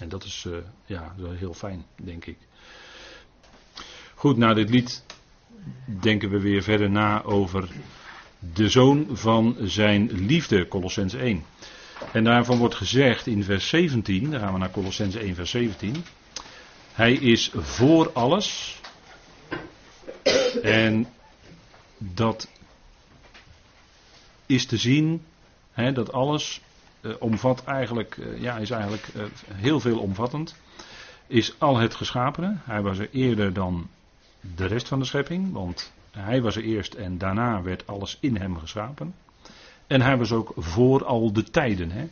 En dat is uh, ja, heel fijn, denk ik. Goed, na dit lied denken we weer verder na over de zoon van zijn liefde, Colossens 1. En daarvan wordt gezegd in vers 17, dan gaan we naar Colossens 1, vers 17. Hij is voor alles. En dat is te zien, hè, dat alles uh, omvat eigenlijk, uh, ja, is eigenlijk uh, heel veel omvattend. Is al het geschapene. Hij was er eerder dan de rest van de schepping, want hij was er eerst en daarna werd alles in hem geschapen. En hij was ook voor al de tijden. Hè.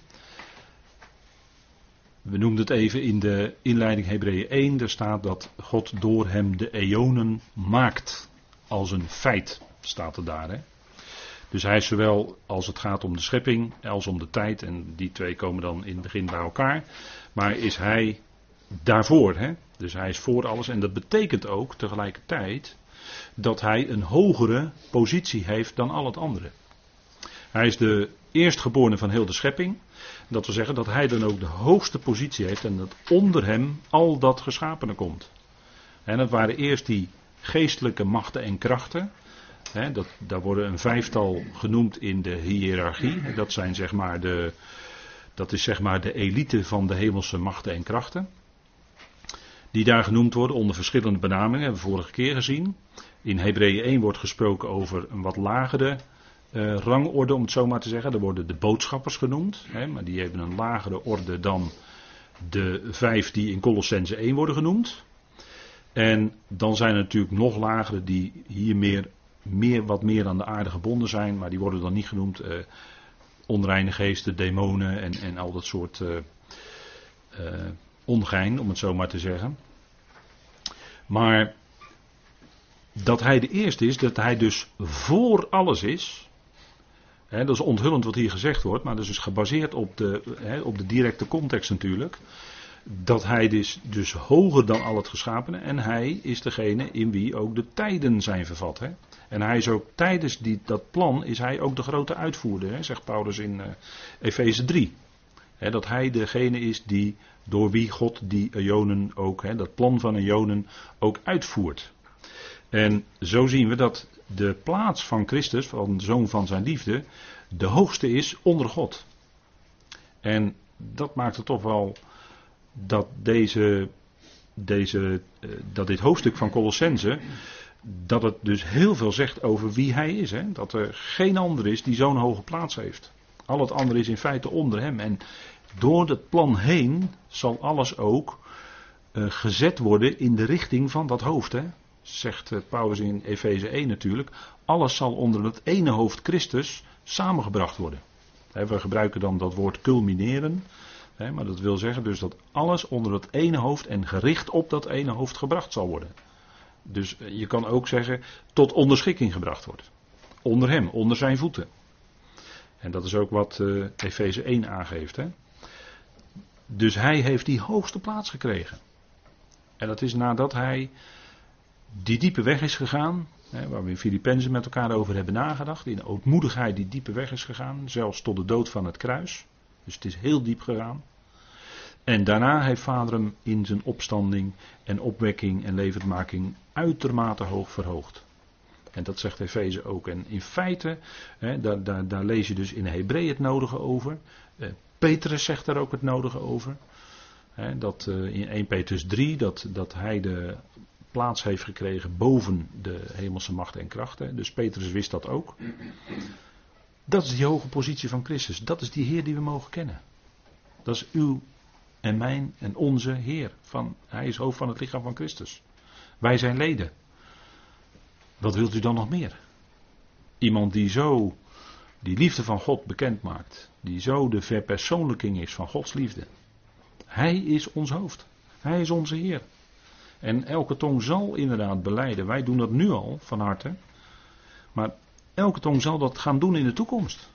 We noemden het even in de inleiding Hebreeën 1. Daar staat dat God door hem de eonen maakt. Als een feit staat er daar. Hè. Dus hij is zowel als het gaat om de schepping als om de tijd. En die twee komen dan in het begin bij elkaar. Maar is hij daarvoor. Hè? Dus hij is voor alles. En dat betekent ook tegelijkertijd dat hij een hogere positie heeft dan al het andere. Hij is de eerstgeborene van heel de schepping. Dat wil zeggen dat hij dan ook de hoogste positie heeft en dat onder hem al dat geschapene komt. En dat waren eerst die geestelijke machten en krachten. Dat, daar worden een vijftal genoemd in de hiërarchie. Dat, zijn zeg maar de, dat is zeg maar de elite van de hemelse machten en krachten. Die daar genoemd worden onder verschillende benamingen, hebben we vorige keer gezien. In Hebreeën 1 wordt gesproken over een wat lagere uh, rangorde, om het zo maar te zeggen. Er worden de boodschappers genoemd, maar die hebben een lagere orde dan de vijf die in Colossense 1 worden genoemd. En dan zijn er natuurlijk nog lagere die hier meer, meer, wat meer aan de aarde gebonden zijn, maar die worden dan niet genoemd. Uh, onreine geesten, demonen en, en al dat soort uh, ongein, om het zo maar te zeggen. Maar dat hij de eerste is, dat hij dus voor alles is. Hè, dat is onthullend wat hier gezegd wordt, maar dat is dus gebaseerd op de, hè, op de directe context natuurlijk. Dat hij dus, dus hoger dan al het geschapene en hij is degene in wie ook de tijden zijn vervat. Hè. En hij is ook tijdens die, dat plan is hij ook de grote uitvoerder, hè, zegt Paulus in uh, Efeze 3. dat hij degene is die door wie God die Ionen ook, dat plan van Ionen ook uitvoert. En zo zien we dat de plaats van Christus, van zoon van zijn liefde, de hoogste is onder God. En dat maakt het toch wel dat deze, deze, eh, dat dit hoofdstuk van Colossense, dat het dus heel veel zegt over wie hij is. Hè? Dat er geen ander is die zo'n hoge plaats heeft. Al het andere is in feite onder hem. En door het plan heen zal alles ook uh, gezet worden in de richting van dat hoofd. Hè? zegt Paulus in Efeze 1 natuurlijk, alles zal onder het ene hoofd Christus samengebracht worden. We gebruiken dan dat woord culmineren, maar dat wil zeggen dus dat alles onder het ene hoofd en gericht op dat ene hoofd gebracht zal worden. Dus je kan ook zeggen tot onderschikking gebracht wordt. Onder hem, onder zijn voeten. En dat is ook wat uh, Efeze 1 aangeeft. Hè? Dus hij heeft die hoogste plaats gekregen. En dat is nadat hij die diepe weg is gegaan, hè, waar we in Filippenzen met elkaar over hebben nagedacht, in ootmoedigheid die diepe weg is gegaan, zelfs tot de dood van het kruis. Dus het is heel diep gegaan. En daarna heeft Vader hem in zijn opstanding en opwekking en levendmaking uitermate hoog verhoogd. En dat zegt Efeze ook. En in feite, hè, daar, daar, daar, lees je dus in Hebreeën het nodige over. Eh, Petrus zegt daar ook het nodige over. Hè, dat uh, in 1 Petrus 3, dat, dat hij de plaats heeft gekregen boven de hemelse machten en krachten. Dus Petrus wist dat ook. Dat is die hoge positie van Christus. Dat is die Heer die we mogen kennen. Dat is uw en mijn en onze Heer. Van, hij is hoofd van het lichaam van Christus. Wij zijn leden. Wat wilt u dan nog meer? Iemand die zo die liefde van God bekend maakt. Die zo de verpersoonlijking is van Gods liefde. Hij is ons hoofd. Hij is onze Heer. En elke tong zal inderdaad beleiden. Wij doen dat nu al van harte. Maar elke tong zal dat gaan doen in de toekomst.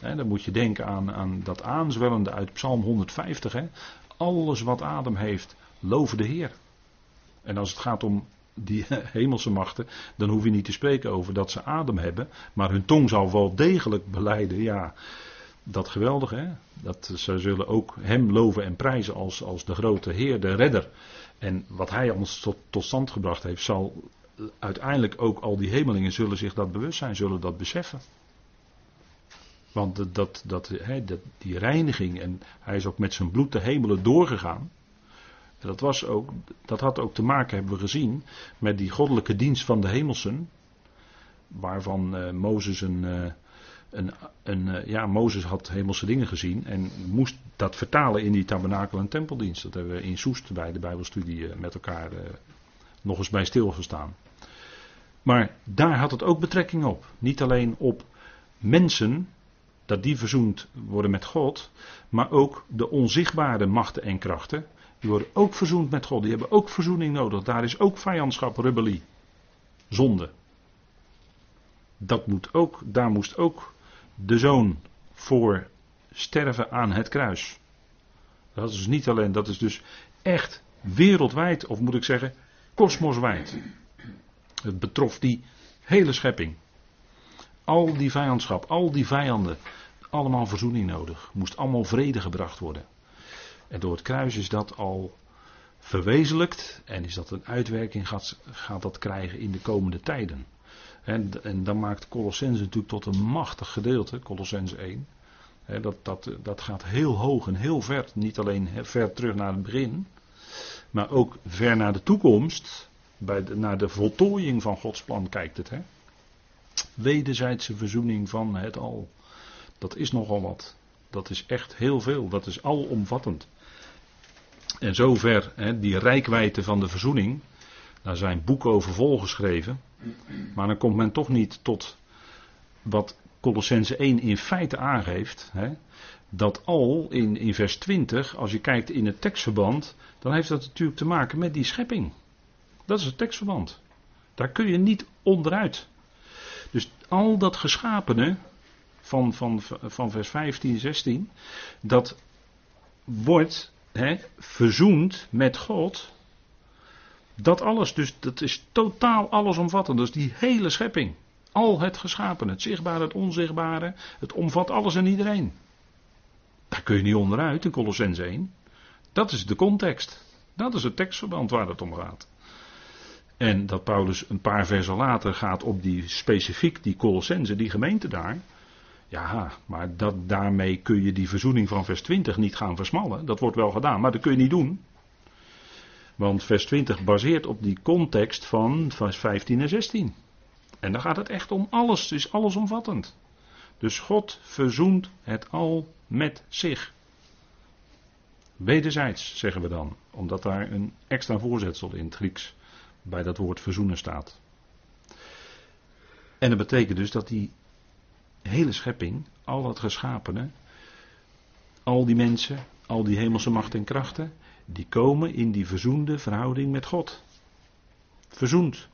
dan moet je denken aan, aan dat aanzwellende uit Psalm 150. Alles wat adem heeft, loven de Heer. En als het gaat om die hemelse machten, dan hoef je niet te spreken over dat ze adem hebben, maar hun tong zal wel degelijk beleiden, ja, dat geweldig hè, dat ze zullen ook hem loven en prijzen als, als de grote Heer, de redder. En wat hij ons tot, tot stand gebracht heeft, zal uiteindelijk ook al die hemelingen zullen zich dat bewust zijn, zullen dat beseffen. Want dat, dat, dat, die reiniging, en hij is ook met zijn bloed de hemelen doorgegaan. Dat, was ook, dat had ook te maken, hebben we gezien, met die goddelijke dienst van de hemelsen. Waarvan uh, Mozes een, uh, een, een uh, ja, Mozes had hemelse dingen gezien en moest dat vertalen in die tabernakel- en tempeldienst. Dat hebben we in Soest bij de Bijbelstudie met elkaar nog eens bij stilgestaan. Maar daar had het ook betrekking op. Niet alleen op mensen, dat die verzoend worden met God, maar ook de onzichtbare machten en krachten die worden ook verzoend met God. Die hebben ook verzoening nodig. Daar is ook vijandschap, rebellie, zonde. Dat moet ook, daar moest ook de zoon voor sterven aan het kruis. Dat is dus niet alleen, dat is dus echt wereldwijd, of moet ik zeggen, kosmoswijd. Het betrof die hele schepping. Al die vijandschap, al die vijanden, allemaal verzoening nodig. Moest allemaal vrede gebracht worden. En door het kruis is dat al verwezenlijkt en is dat een uitwerking gaat, gaat dat krijgen in de komende tijden. En, en dan maakt Colossense natuurlijk tot een machtig gedeelte, Colossense 1. dat, dat, dat gaat heel hoog en heel ver, niet alleen ver terug naar het begin, maar ook ver naar de toekomst, bij naar de voltooiing van Gods plan kijkt het. Hè. Wederzijdse verzoening van het al. Dat is nogal wat. Dat is echt heel veel. Dat is alomvattend. En zover, hè, die rijkwijde van de verzoening, daar zijn boeken over volgeschreven. Maar dan komt men toch niet tot wat Colossense 1 in feite aangeeft. Hè, dat al in, in vers 20, als je kijkt in het tekstverband, dan heeft dat natuurlijk te maken met die schepping. Dat is het tekstverband. Daar kun je niet onderuit. Dus al dat geschapene van, van, van vers 15, 16, dat wordt hè, verzoend met God. Dat alles, dus dat is totaal allesomvattend. Dus die hele schepping. Al het geschapen, het zichtbare, het onzichtbare. Het omvat alles en iedereen. Daar kun je niet onderuit in Colossens 1. Dat is de context. Dat is het tekstverband waar het om gaat. En dat Paulus een paar versen later gaat op die specifiek die Colossense, die gemeente daar. Ja, maar dat, daarmee kun je die verzoening van vers 20 niet gaan versmallen. Dat wordt wel gedaan, maar dat kun je niet doen. Want vers 20 baseert op die context van vers 15 en 16. En dan gaat het echt om alles, het is allesomvattend. Dus God verzoent het al met zich. Wederzijds, zeggen we dan, omdat daar een extra voorzetsel in het Grieks bij dat woord verzoenen staat. En dat betekent dus dat die hele schepping, al het geschapene, al die mensen, al die hemelse macht en krachten, die komen in die verzoende verhouding met God. Verzoend.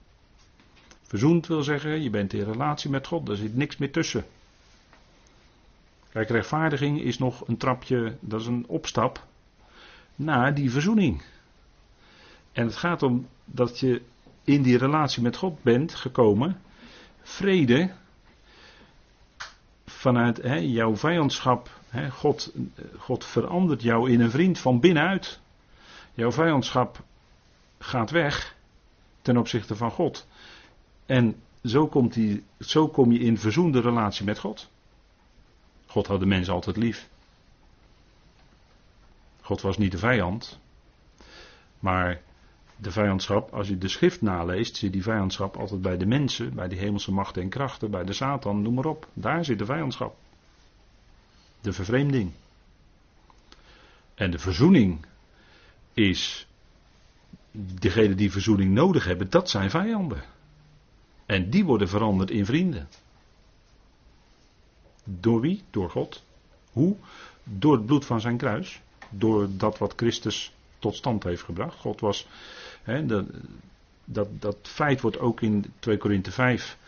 Verzoend wil zeggen, je bent in relatie met God, er zit niks meer tussen. Kijk, rechtvaardiging is nog een trapje, dat is een opstap naar die verzoening. En het gaat om dat je in die relatie met God bent gekomen, vrede vanuit hè, jouw vijandschap. Hè, God, God verandert jou in een vriend van binnenuit. Jouw vijandschap gaat weg ten opzichte van God. En zo, komt die, zo kom je in verzoende relatie met God. God had de mens altijd lief. God was niet de vijand. Maar de vijandschap, als je de schrift naleest, zit die vijandschap altijd bij de mensen, bij die hemelse machten en krachten, bij de Satan, noem maar op. Daar zit de vijandschap. De vervreemding. En de verzoening is, degenen die verzoening nodig hebben, dat zijn vijanden. En die worden veranderd in vrienden. Door wie? Door God. Hoe? Door het bloed van zijn kruis. Door dat wat Christus tot stand heeft gebracht. God was. Dat, dat, dat feit wordt ook in 2 Korinthe 5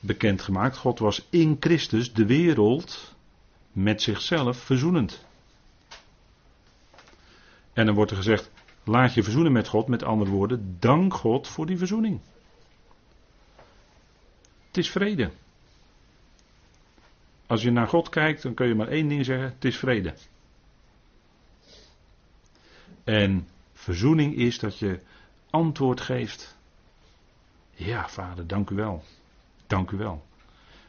bekendgemaakt. God was in Christus de wereld met zichzelf verzoenend. En dan wordt er gezegd: laat je verzoenen met God. Met andere woorden, dank God voor die verzoening. Het is vrede. Als je naar God kijkt, dan kun je maar één ding zeggen: het is vrede. En verzoening is dat je antwoord geeft. Ja, vader, dank u wel. Dank u wel.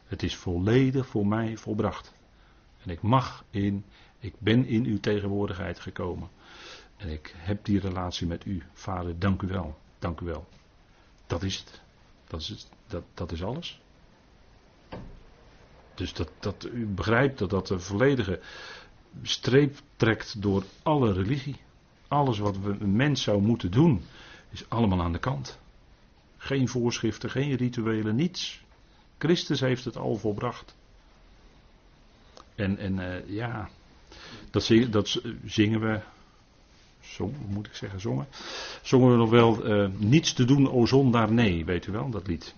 Het is volledig voor mij volbracht. En ik mag in, ik ben in uw tegenwoordigheid gekomen. En ik heb die relatie met u. Vader, dank u wel. Dank u wel. Dat is het. Dat is. Dat, dat is alles. Dus dat, dat, u begrijpt dat dat een volledige streep trekt door alle religie. Alles wat we, een mens zou moeten doen, is allemaal aan de kant. Geen voorschriften, geen rituelen, niets. Christus heeft het al volbracht. En, en uh, ja, dat, zingen, dat zingen we. Zong, moet ik zeggen, zongen. Zongen we nog wel. Uh, niets te doen, o zondaar, nee, weet u wel, dat lied.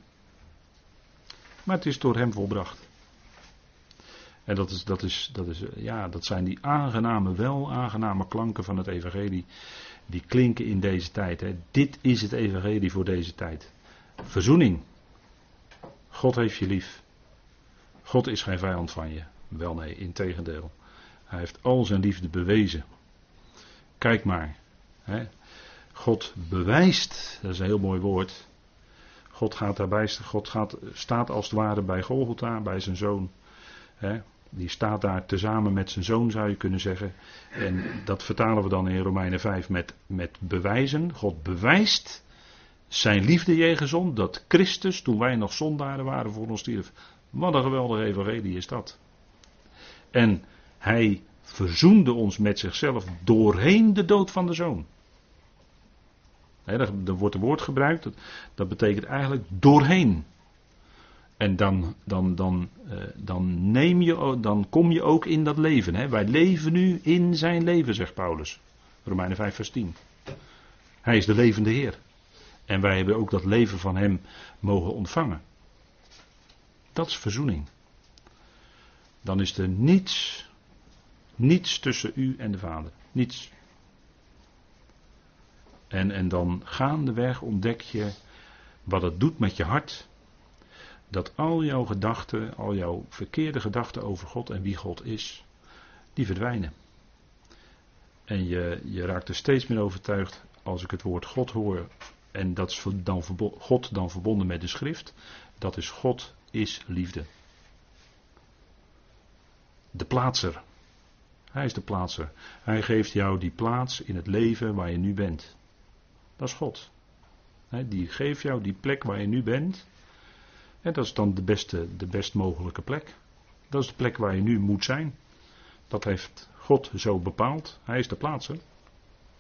Maar het is door hem volbracht. En dat, is, dat, is, dat, is, ja, dat zijn die aangename, wel aangename klanken van het evangelie. Die klinken in deze tijd. Hè. Dit is het evangelie voor deze tijd. Verzoening. God heeft je lief. God is geen vijand van je. Wel nee, integendeel. Hij heeft al zijn liefde bewezen. Kijk maar. Hè. God bewijst, dat is een heel mooi woord. God gaat daarbij, God gaat, staat als het ware bij Golgotha, bij zijn zoon. Hè. Die staat daar tezamen met zijn zoon, zou je kunnen zeggen. En dat vertalen we dan in Romeinen 5 met, met bewijzen. God bewijst zijn liefde jegens ons, dat Christus, toen wij nog zondaren waren, voor ons stierf. Wat een geweldige evangelie is dat. En hij verzoende ons met zichzelf doorheen de dood van de zoon. Er wordt een woord gebruikt, dat, dat betekent eigenlijk doorheen. En dan, dan, dan, uh, dan, neem je, dan kom je ook in dat leven. Hè? Wij leven nu in zijn leven, zegt Paulus. Romeinen 5, vers 10. Hij is de levende Heer. En wij hebben ook dat leven van hem mogen ontvangen. Dat is verzoening. Dan is er niets, niets tussen u en de Vader. Niets. En, en dan gaandeweg ontdek je wat het doet met je hart dat al jouw gedachten, al jouw verkeerde gedachten over God en wie God is, die verdwijnen. En je, je raakt er steeds meer overtuigd als ik het woord God hoor, en dat is dan God dan verbonden met de schrift, dat is God is liefde. De plaatser. Hij is de plaatser. Hij geeft jou die plaats in het leven waar je nu bent. Dat is God. Die geeft jou die plek waar je nu bent. En dat is dan de beste, de best mogelijke plek. Dat is de plek waar je nu moet zijn. Dat heeft God zo bepaald. Hij is de plaatser.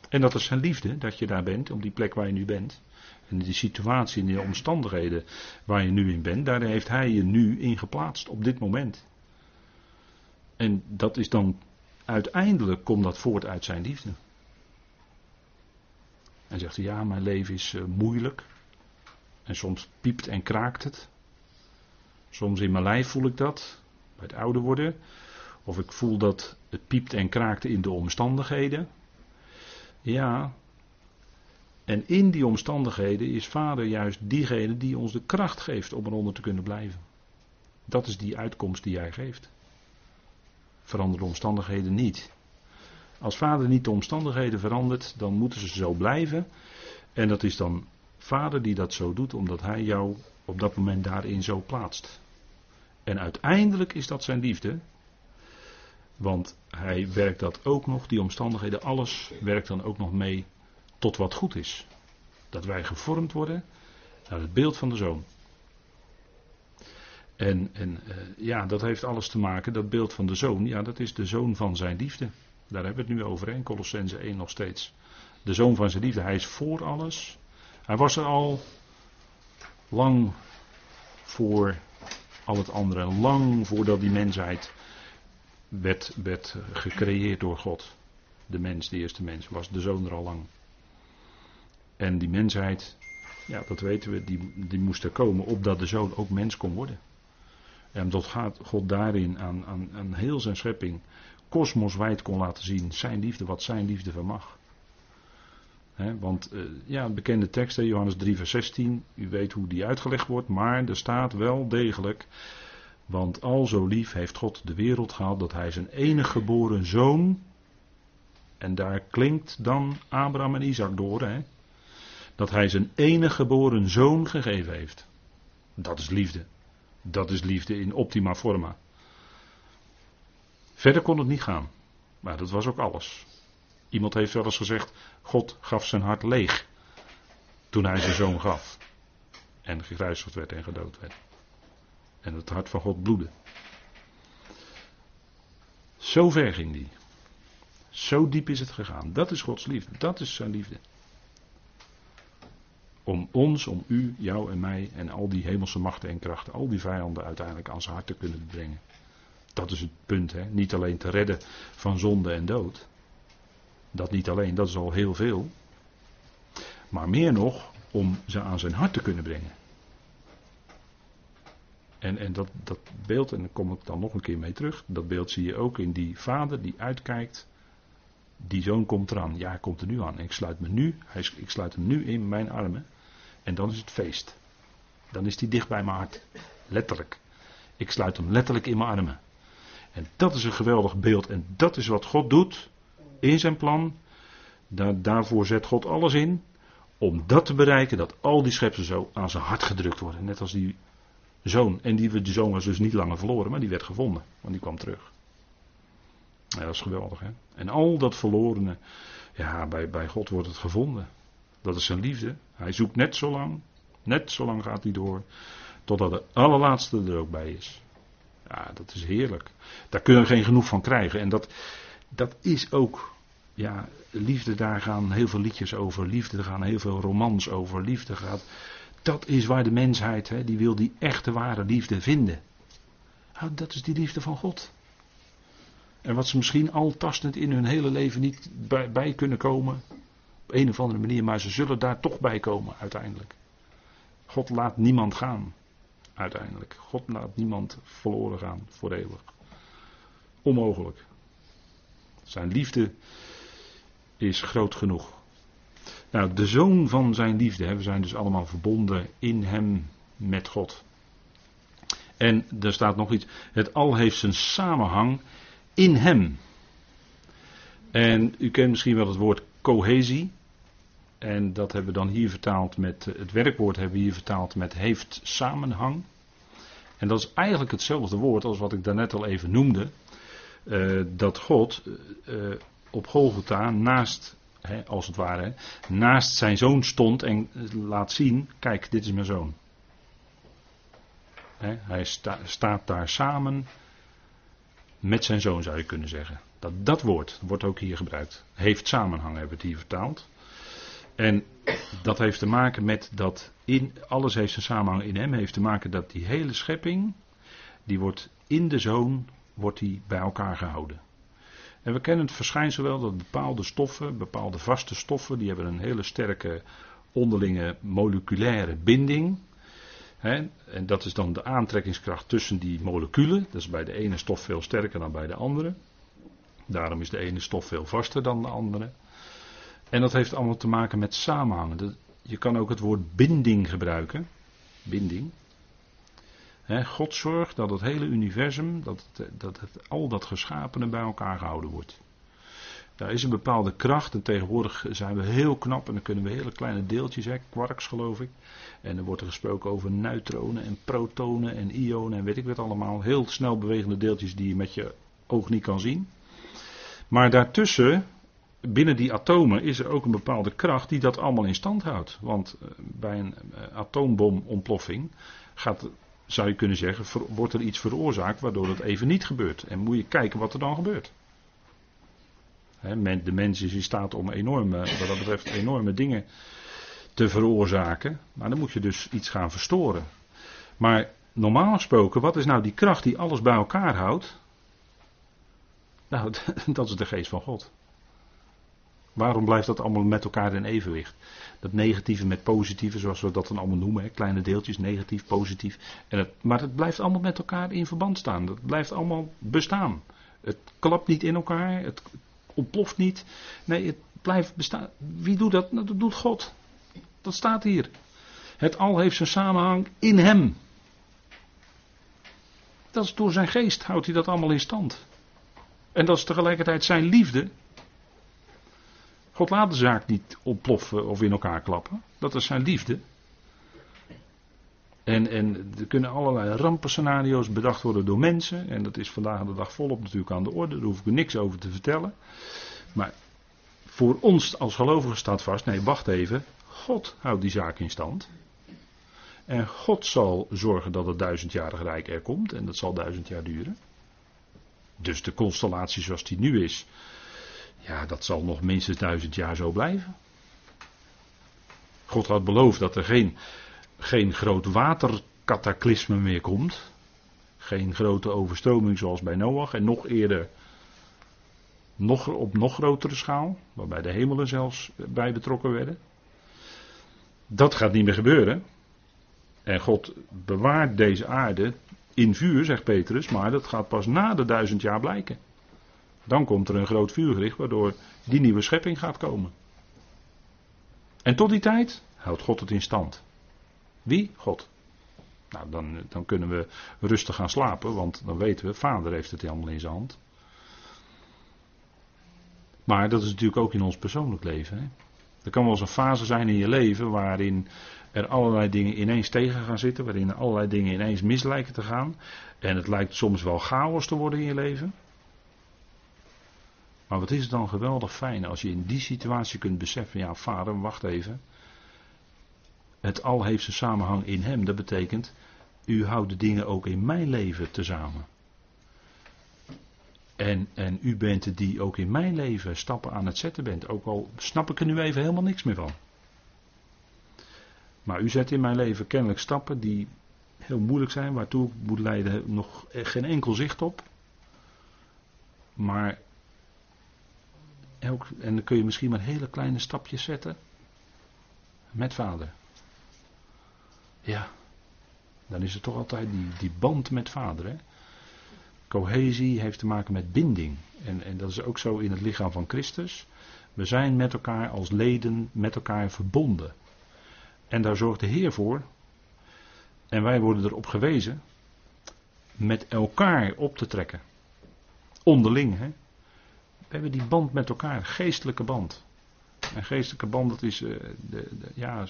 En dat is zijn liefde dat je daar bent, op die plek waar je nu bent. En die situatie, en de omstandigheden waar je nu in bent, daar heeft hij je nu in geplaatst, op dit moment. En dat is dan, uiteindelijk komt dat voort uit zijn liefde. En zegt ja, mijn leven is uh, moeilijk. En soms piept en kraakt het. Soms in mijn lijf voel ik dat, bij het ouder worden. Of ik voel dat het piept en kraakt in de omstandigheden. Ja. En in die omstandigheden is vader juist diegene die ons de kracht geeft om eronder te kunnen blijven. Dat is die uitkomst die hij geeft. Verander de omstandigheden niet. Als vader niet de omstandigheden verandert, dan moeten ze zo blijven. En dat is dan vader die dat zo doet, omdat hij jou op dat moment daarin zo plaatst. En uiteindelijk is dat zijn liefde. Want hij werkt dat ook nog, die omstandigheden, alles werkt dan ook nog mee tot wat goed is. Dat wij gevormd worden naar het beeld van de zoon. En, en uh, ja, dat heeft alles te maken, dat beeld van de zoon, ja, dat is de zoon van zijn liefde. Daar hebben we het nu over, in Colossense 1 nog steeds. De zoon van zijn liefde, hij is voor alles. Hij was er al lang voor al het andere, lang voordat die mensheid werd, werd gecreëerd door God. De mens, de eerste mens, was de zoon er al lang. En die mensheid, ja, dat weten we, die, die moest er komen opdat de zoon ook mens kon worden. En omdat God daarin aan, aan, aan heel zijn schepping kosmoswijd kon laten zien zijn liefde, wat zijn liefde vermag. Want uh, ja, bekende tekst, Johannes 3, vers 16, u weet hoe die uitgelegd wordt, maar er staat wel degelijk, want al zo lief heeft God de wereld gehad dat hij zijn enige geboren zoon, en daar klinkt dan Abraham en Isaac door, he, dat hij zijn enige geboren zoon gegeven heeft. Dat is liefde. Dat is liefde in optima forma. Verder kon het niet gaan. Maar dat was ook alles. Iemand heeft wel eens gezegd: God gaf zijn hart leeg. Toen hij zijn zoon gaf. En gekruisigd werd en gedood werd. En het hart van God bloedde. Zo ver ging die. Zo diep is het gegaan. Dat is Gods liefde. Dat is zijn liefde. Om ons, om u, jou en mij en al die hemelse machten en krachten, al die vijanden uiteindelijk aan zijn hart te kunnen brengen. Dat is het punt, hè? niet alleen te redden van zonde en dood. Dat niet alleen, dat is al heel veel. Maar meer nog om ze aan zijn hart te kunnen brengen. En, en dat, dat beeld, en daar kom ik dan nog een keer mee terug, dat beeld zie je ook in die vader die uitkijkt. Die zoon komt eraan. Ja, hij komt er nu aan. ik sluit, me nu, ik sluit hem nu in mijn armen. En dan is het feest. Dan is hij dicht bij mijn hart. Letterlijk. Ik sluit hem letterlijk in mijn armen. En dat is een geweldig beeld. En dat is wat God doet in zijn plan. Daar, daarvoor zet God alles in. Om dat te bereiken, dat al die schepselen zo aan zijn hart gedrukt worden. Net als die zoon. En die, die zoon was dus niet langer verloren, maar die werd gevonden. Want die kwam terug. Ja, dat is geweldig, hè? En al dat verlorene, ja, bij, bij God wordt het gevonden. Dat is zijn liefde. Hij zoekt net zo lang, net zo lang gaat hij door, totdat de allerlaatste er ook bij is. Ja, dat is heerlijk. Daar kunnen we geen genoeg van krijgen. En dat, dat is ook, ja, liefde, daar gaan heel veel liedjes over. Liefde, daar gaan heel veel romans over. Liefde gaat, dat is waar de mensheid, hè, die wil die echte ware liefde vinden. Nou, dat is die liefde van God. En wat ze misschien al tastend in hun hele leven niet bij, bij kunnen komen. Op een of andere manier, maar ze zullen daar toch bij komen uiteindelijk. God laat niemand gaan uiteindelijk. God laat niemand verloren gaan voor eeuwig. Onmogelijk. Zijn liefde is groot genoeg. Nou, de zoon van zijn liefde, we zijn dus allemaal verbonden in hem met God. En er staat nog iets, het al heeft zijn samenhang in hem. En u kent misschien wel het woord cohesie. En dat hebben we dan hier vertaald met, eh, het werkwoord hebben we hier vertaald met heeft samenhang. En dat is eigenlijk hetzelfde woord als wat ik daarnet al even noemde. Uh, dat God uh, op Golgotha naast, hè, als het ware, naast zijn zoon stond en laat zien, kijk, dit is mijn zoon. Hè, hij sta, staat daar samen met zijn zoon zou je kunnen zeggen. Dat, dat woord wordt ook hier gebruikt. Heeft samenhang hebben we het hier vertaald. En dat heeft te maken met dat in, alles heeft zijn samenhang in hem, heeft te maken dat die hele schepping, die wordt in de zoon, wordt die bij elkaar gehouden. En we kennen het verschijnsel wel dat bepaalde stoffen, bepaalde vaste stoffen, die hebben een hele sterke onderlinge moleculaire binding. en dat is dan de aantrekkingskracht tussen die moleculen. Dat is bij de ene stof veel sterker dan bij de andere. Daarom is de ene stof veel vaster dan de andere. En dat heeft allemaal te maken met samenhangen. Je kan ook het woord binding gebruiken. Binding. God zorgt dat het hele universum, dat, het, dat het, al dat geschapene bij elkaar gehouden wordt. Daar is een bepaalde kracht en tegenwoordig zijn we heel knap en dan kunnen we hele kleine deeltjes, hè, quarks geloof ik. En er wordt er gesproken over neutronen en protonen en ionen en weet ik wat allemaal. Heel snel bewegende deeltjes die je met je oog niet kan zien. Maar daartussen, binnen die atomen, is er ook een bepaalde kracht die dat allemaal in stand houdt. Want eh, bij een eh, atoombomontploffing gaat, zou je kunnen zeggen, wordt er iets veroorzaakt waardoor dat even niet gebeurt. En moet je kijken wat er dan gebeurt. De mens is in staat om enorme, wat dat betreft enorme dingen te veroorzaken. Maar dan moet je dus iets gaan verstoren. Maar normaal gesproken, wat is nou die kracht die alles bij elkaar houdt? Nou, dat is de geest van God. Waarom blijft dat allemaal met elkaar in evenwicht? Dat negatieve met positieve, zoals we dat dan allemaal noemen, hè? kleine deeltjes, negatief, positief. En het, maar het blijft allemaal met elkaar in verband staan. Het blijft allemaal bestaan. Het klapt niet in elkaar, het ontploft niet. Nee, het blijft bestaan. Wie doet dat? Nou, dat doet God. Dat staat hier. Het al heeft zijn samenhang in hem. Dat is door zijn geest houdt hij dat allemaal in stand. En dat is tegelijkertijd zijn liefde. God laat de zaak niet ontploffen of in elkaar klappen. Dat is zijn liefde. En, en er kunnen allerlei rampenscenario's bedacht worden door mensen. En dat is vandaag de dag volop natuurlijk aan de orde. Daar hoef ik er niks over te vertellen. Maar voor ons als gelovigen staat vast: nee, wacht even. God houdt die zaak in stand. En God zal zorgen dat het duizendjarig rijk er komt. En dat zal duizend jaar duren. Dus de constellatie zoals die nu is. Ja, dat zal nog minstens duizend jaar zo blijven. God had beloofd dat er geen geen groot waterkataclysme meer komt. Geen grote overstroming zoals bij Noach. En nog eerder nog, op nog grotere schaal. Waarbij de hemelen zelfs bij betrokken werden. Dat gaat niet meer gebeuren. En God bewaart deze aarde in vuur, zegt Petrus. Maar dat gaat pas na de duizend jaar blijken. Dan komt er een groot vuurgericht waardoor die nieuwe schepping gaat komen. En tot die tijd houdt God het in stand. Wie? God. Nou, dan, dan kunnen we rustig gaan slapen, want dan weten we, vader heeft het allemaal in zijn hand. Maar dat is natuurlijk ook in ons persoonlijk leven. Hè? Er kan wel eens een fase zijn in je leven waarin er allerlei dingen ineens tegen gaan zitten, waarin allerlei dingen ineens mis lijken te gaan. En het lijkt soms wel chaos te worden in je leven. Maar wat is het dan geweldig fijn als je in die situatie kunt beseffen, ja vader, wacht even. Het al heeft zijn samenhang in hem. Dat betekent, u houdt de dingen ook in mijn leven tezamen. En, en u bent het die ook in mijn leven stappen aan het zetten bent. Ook al snap ik er nu even helemaal niks meer van. Maar u zet in mijn leven kennelijk stappen die heel moeilijk zijn, waartoe ik moet leiden nog geen enkel zicht op. Maar en dan kun je misschien maar hele kleine stapjes zetten met vader. Ja, dan is het toch altijd die, die band met vader. Hè? Cohesie heeft te maken met binding. En, en dat is ook zo in het lichaam van Christus. We zijn met elkaar als leden met elkaar verbonden. En daar zorgt de Heer voor. En wij worden erop gewezen met elkaar op te trekken. Onderling. Hè? We hebben die band met elkaar, geestelijke band. En geestelijke band, dat is uh, de, de, ja,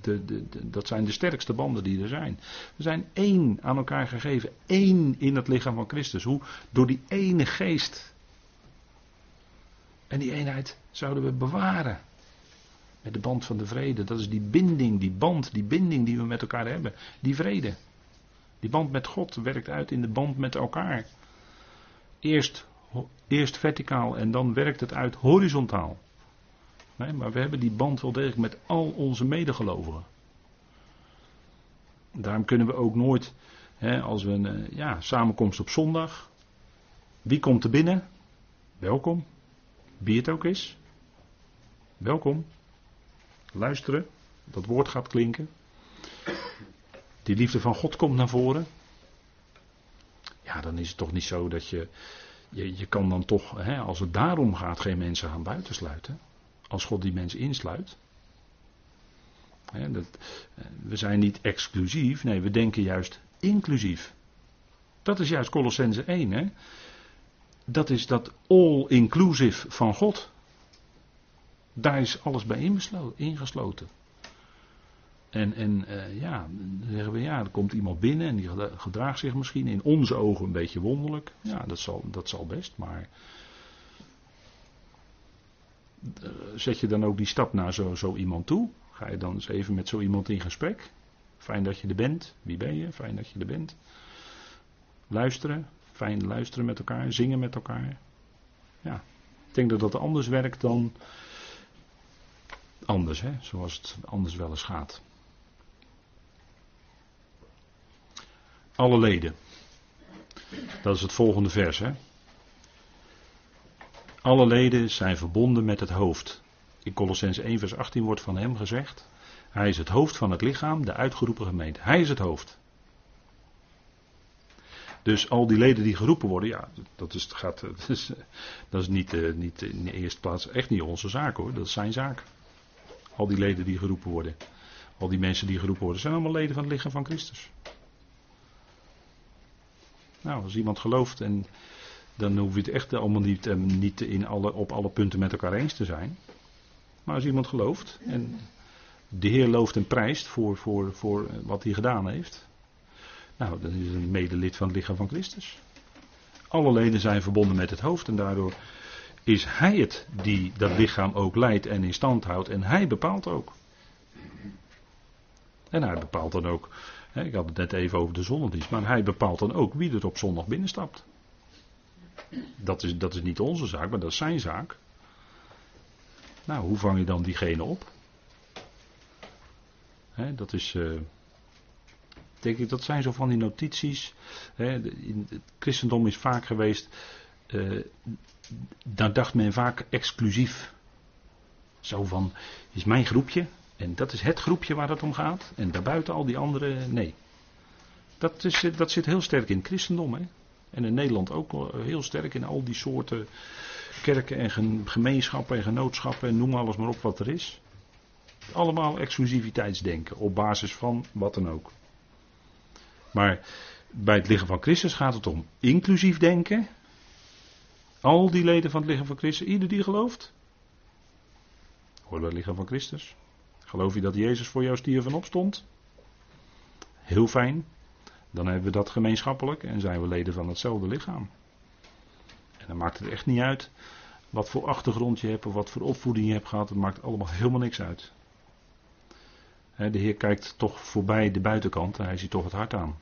de, de, dat zijn de sterkste banden die er zijn. We zijn één aan elkaar gegeven. één in het lichaam van Christus. Hoe? Door die ene geest. En die eenheid zouden we bewaren. Met de band van de vrede. Dat is die binding, die band, die binding die we met elkaar hebben. Die vrede. Die band met God werkt uit in de band met elkaar. Eerst, eerst verticaal en dan werkt het uit horizontaal. Nee, maar we hebben die band wel degelijk met al onze medegelovigen. Daarom kunnen we ook nooit, hè, als we een eh, ja, samenkomst op zondag. Wie komt er binnen? Welkom. Wie het ook is. Welkom. luisteren, dat woord gaat klinken. Die liefde van God komt naar voren. Ja, dan is het toch niet zo dat je. Je, je kan dan toch, hè, als het daarom gaat, geen mensen gaan buitensluiten. Als God die mensen insluit. Hè, dat, eh, we zijn niet exclusief, nee, we denken juist inclusief. Dat is juist Colossense 1. Hè? Dat is dat all-inclusive van God. Daar is alles bij ingesloten. En, en uh, ja, dan zeggen we ja, er komt iemand binnen en die gedraagt zich misschien in onze ogen een beetje wonderlijk. Ja, dat zal, dat zal best, maar uh, zet je dan ook die stap naar zo, zo iemand toe? Ga je dan eens even met zo iemand in gesprek? Fijn dat je er bent. Wie ben je? Fijn dat je er bent. Luisteren. Fijn luisteren met elkaar. Zingen met elkaar. Ja. Ik denk dat dat anders werkt dan anders, hè? zoals het anders wel eens gaat. Alle leden. Dat is het volgende vers. Hè? Alle leden zijn verbonden met het hoofd. In Colossens 1 vers 18 wordt van hem gezegd. Hij is het hoofd van het lichaam, de uitgeroepen gemeente. Hij is het hoofd. Dus al die leden die geroepen worden, ja, dat is, gaat, dat is, dat is niet, uh, niet in de eerste plaats echt niet onze zaak hoor, dat is zijn zaak. Al die leden die geroepen worden, al die mensen die geroepen worden, zijn allemaal leden van het lichaam van Christus. Nou, als iemand gelooft, en dan hoef je het echt allemaal niet, eh, niet in alle, op alle punten met elkaar eens te zijn. Maar als iemand gelooft en de Heer looft en prijst voor, voor, voor wat hij gedaan heeft. Nou, dan is een medelid van het lichaam van Christus. Alle leden zijn verbonden met het hoofd en daardoor is hij het die dat lichaam ook leidt en in stand houdt en hij bepaalt ook. En hij bepaalt dan ook, ik had het net even over de zonnedienst, maar hij bepaalt dan ook wie er op zondag binnenstapt. Dat is, dat is niet onze zaak, maar dat is zijn zaak. Nou, hoe vang je dan diegene op? dat is. Uh, denk ik, dat zijn zo van die notities. het christendom is vaak geweest. Uh, daar dacht men vaak exclusief. Zo van, is mijn groepje. En dat is het groepje waar het om gaat. En daarbuiten al die andere, nee. Dat, is, dat zit heel sterk in het christendom. Hè? En in Nederland ook heel sterk in al die soorten kerken en gemeenschappen en genootschappen en noem alles maar op wat er is. Allemaal exclusiviteitsdenken op basis van wat dan ook. Maar bij het lichaam van Christus gaat het om inclusief denken. Al die leden van het lichaam van Christus, ieder die gelooft. Hoort bij het lichaam van Christus. Geloof je dat Jezus voor jou stierf en opstond? Heel fijn. Dan hebben we dat gemeenschappelijk en zijn we leden van hetzelfde lichaam. En dan maakt het echt niet uit wat voor achtergrond je hebt of wat voor opvoeding je hebt gehad. Het maakt allemaal helemaal niks uit. De Heer kijkt toch voorbij de buitenkant en hij ziet toch het hart aan.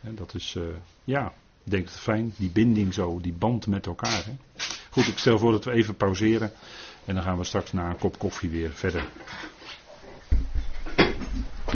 Dat is, uh, ja, ik denk het fijn, die binding zo, die band met elkaar. Hè. Goed, ik stel voor dat we even pauzeren en dan gaan we straks na een kop koffie weer verder.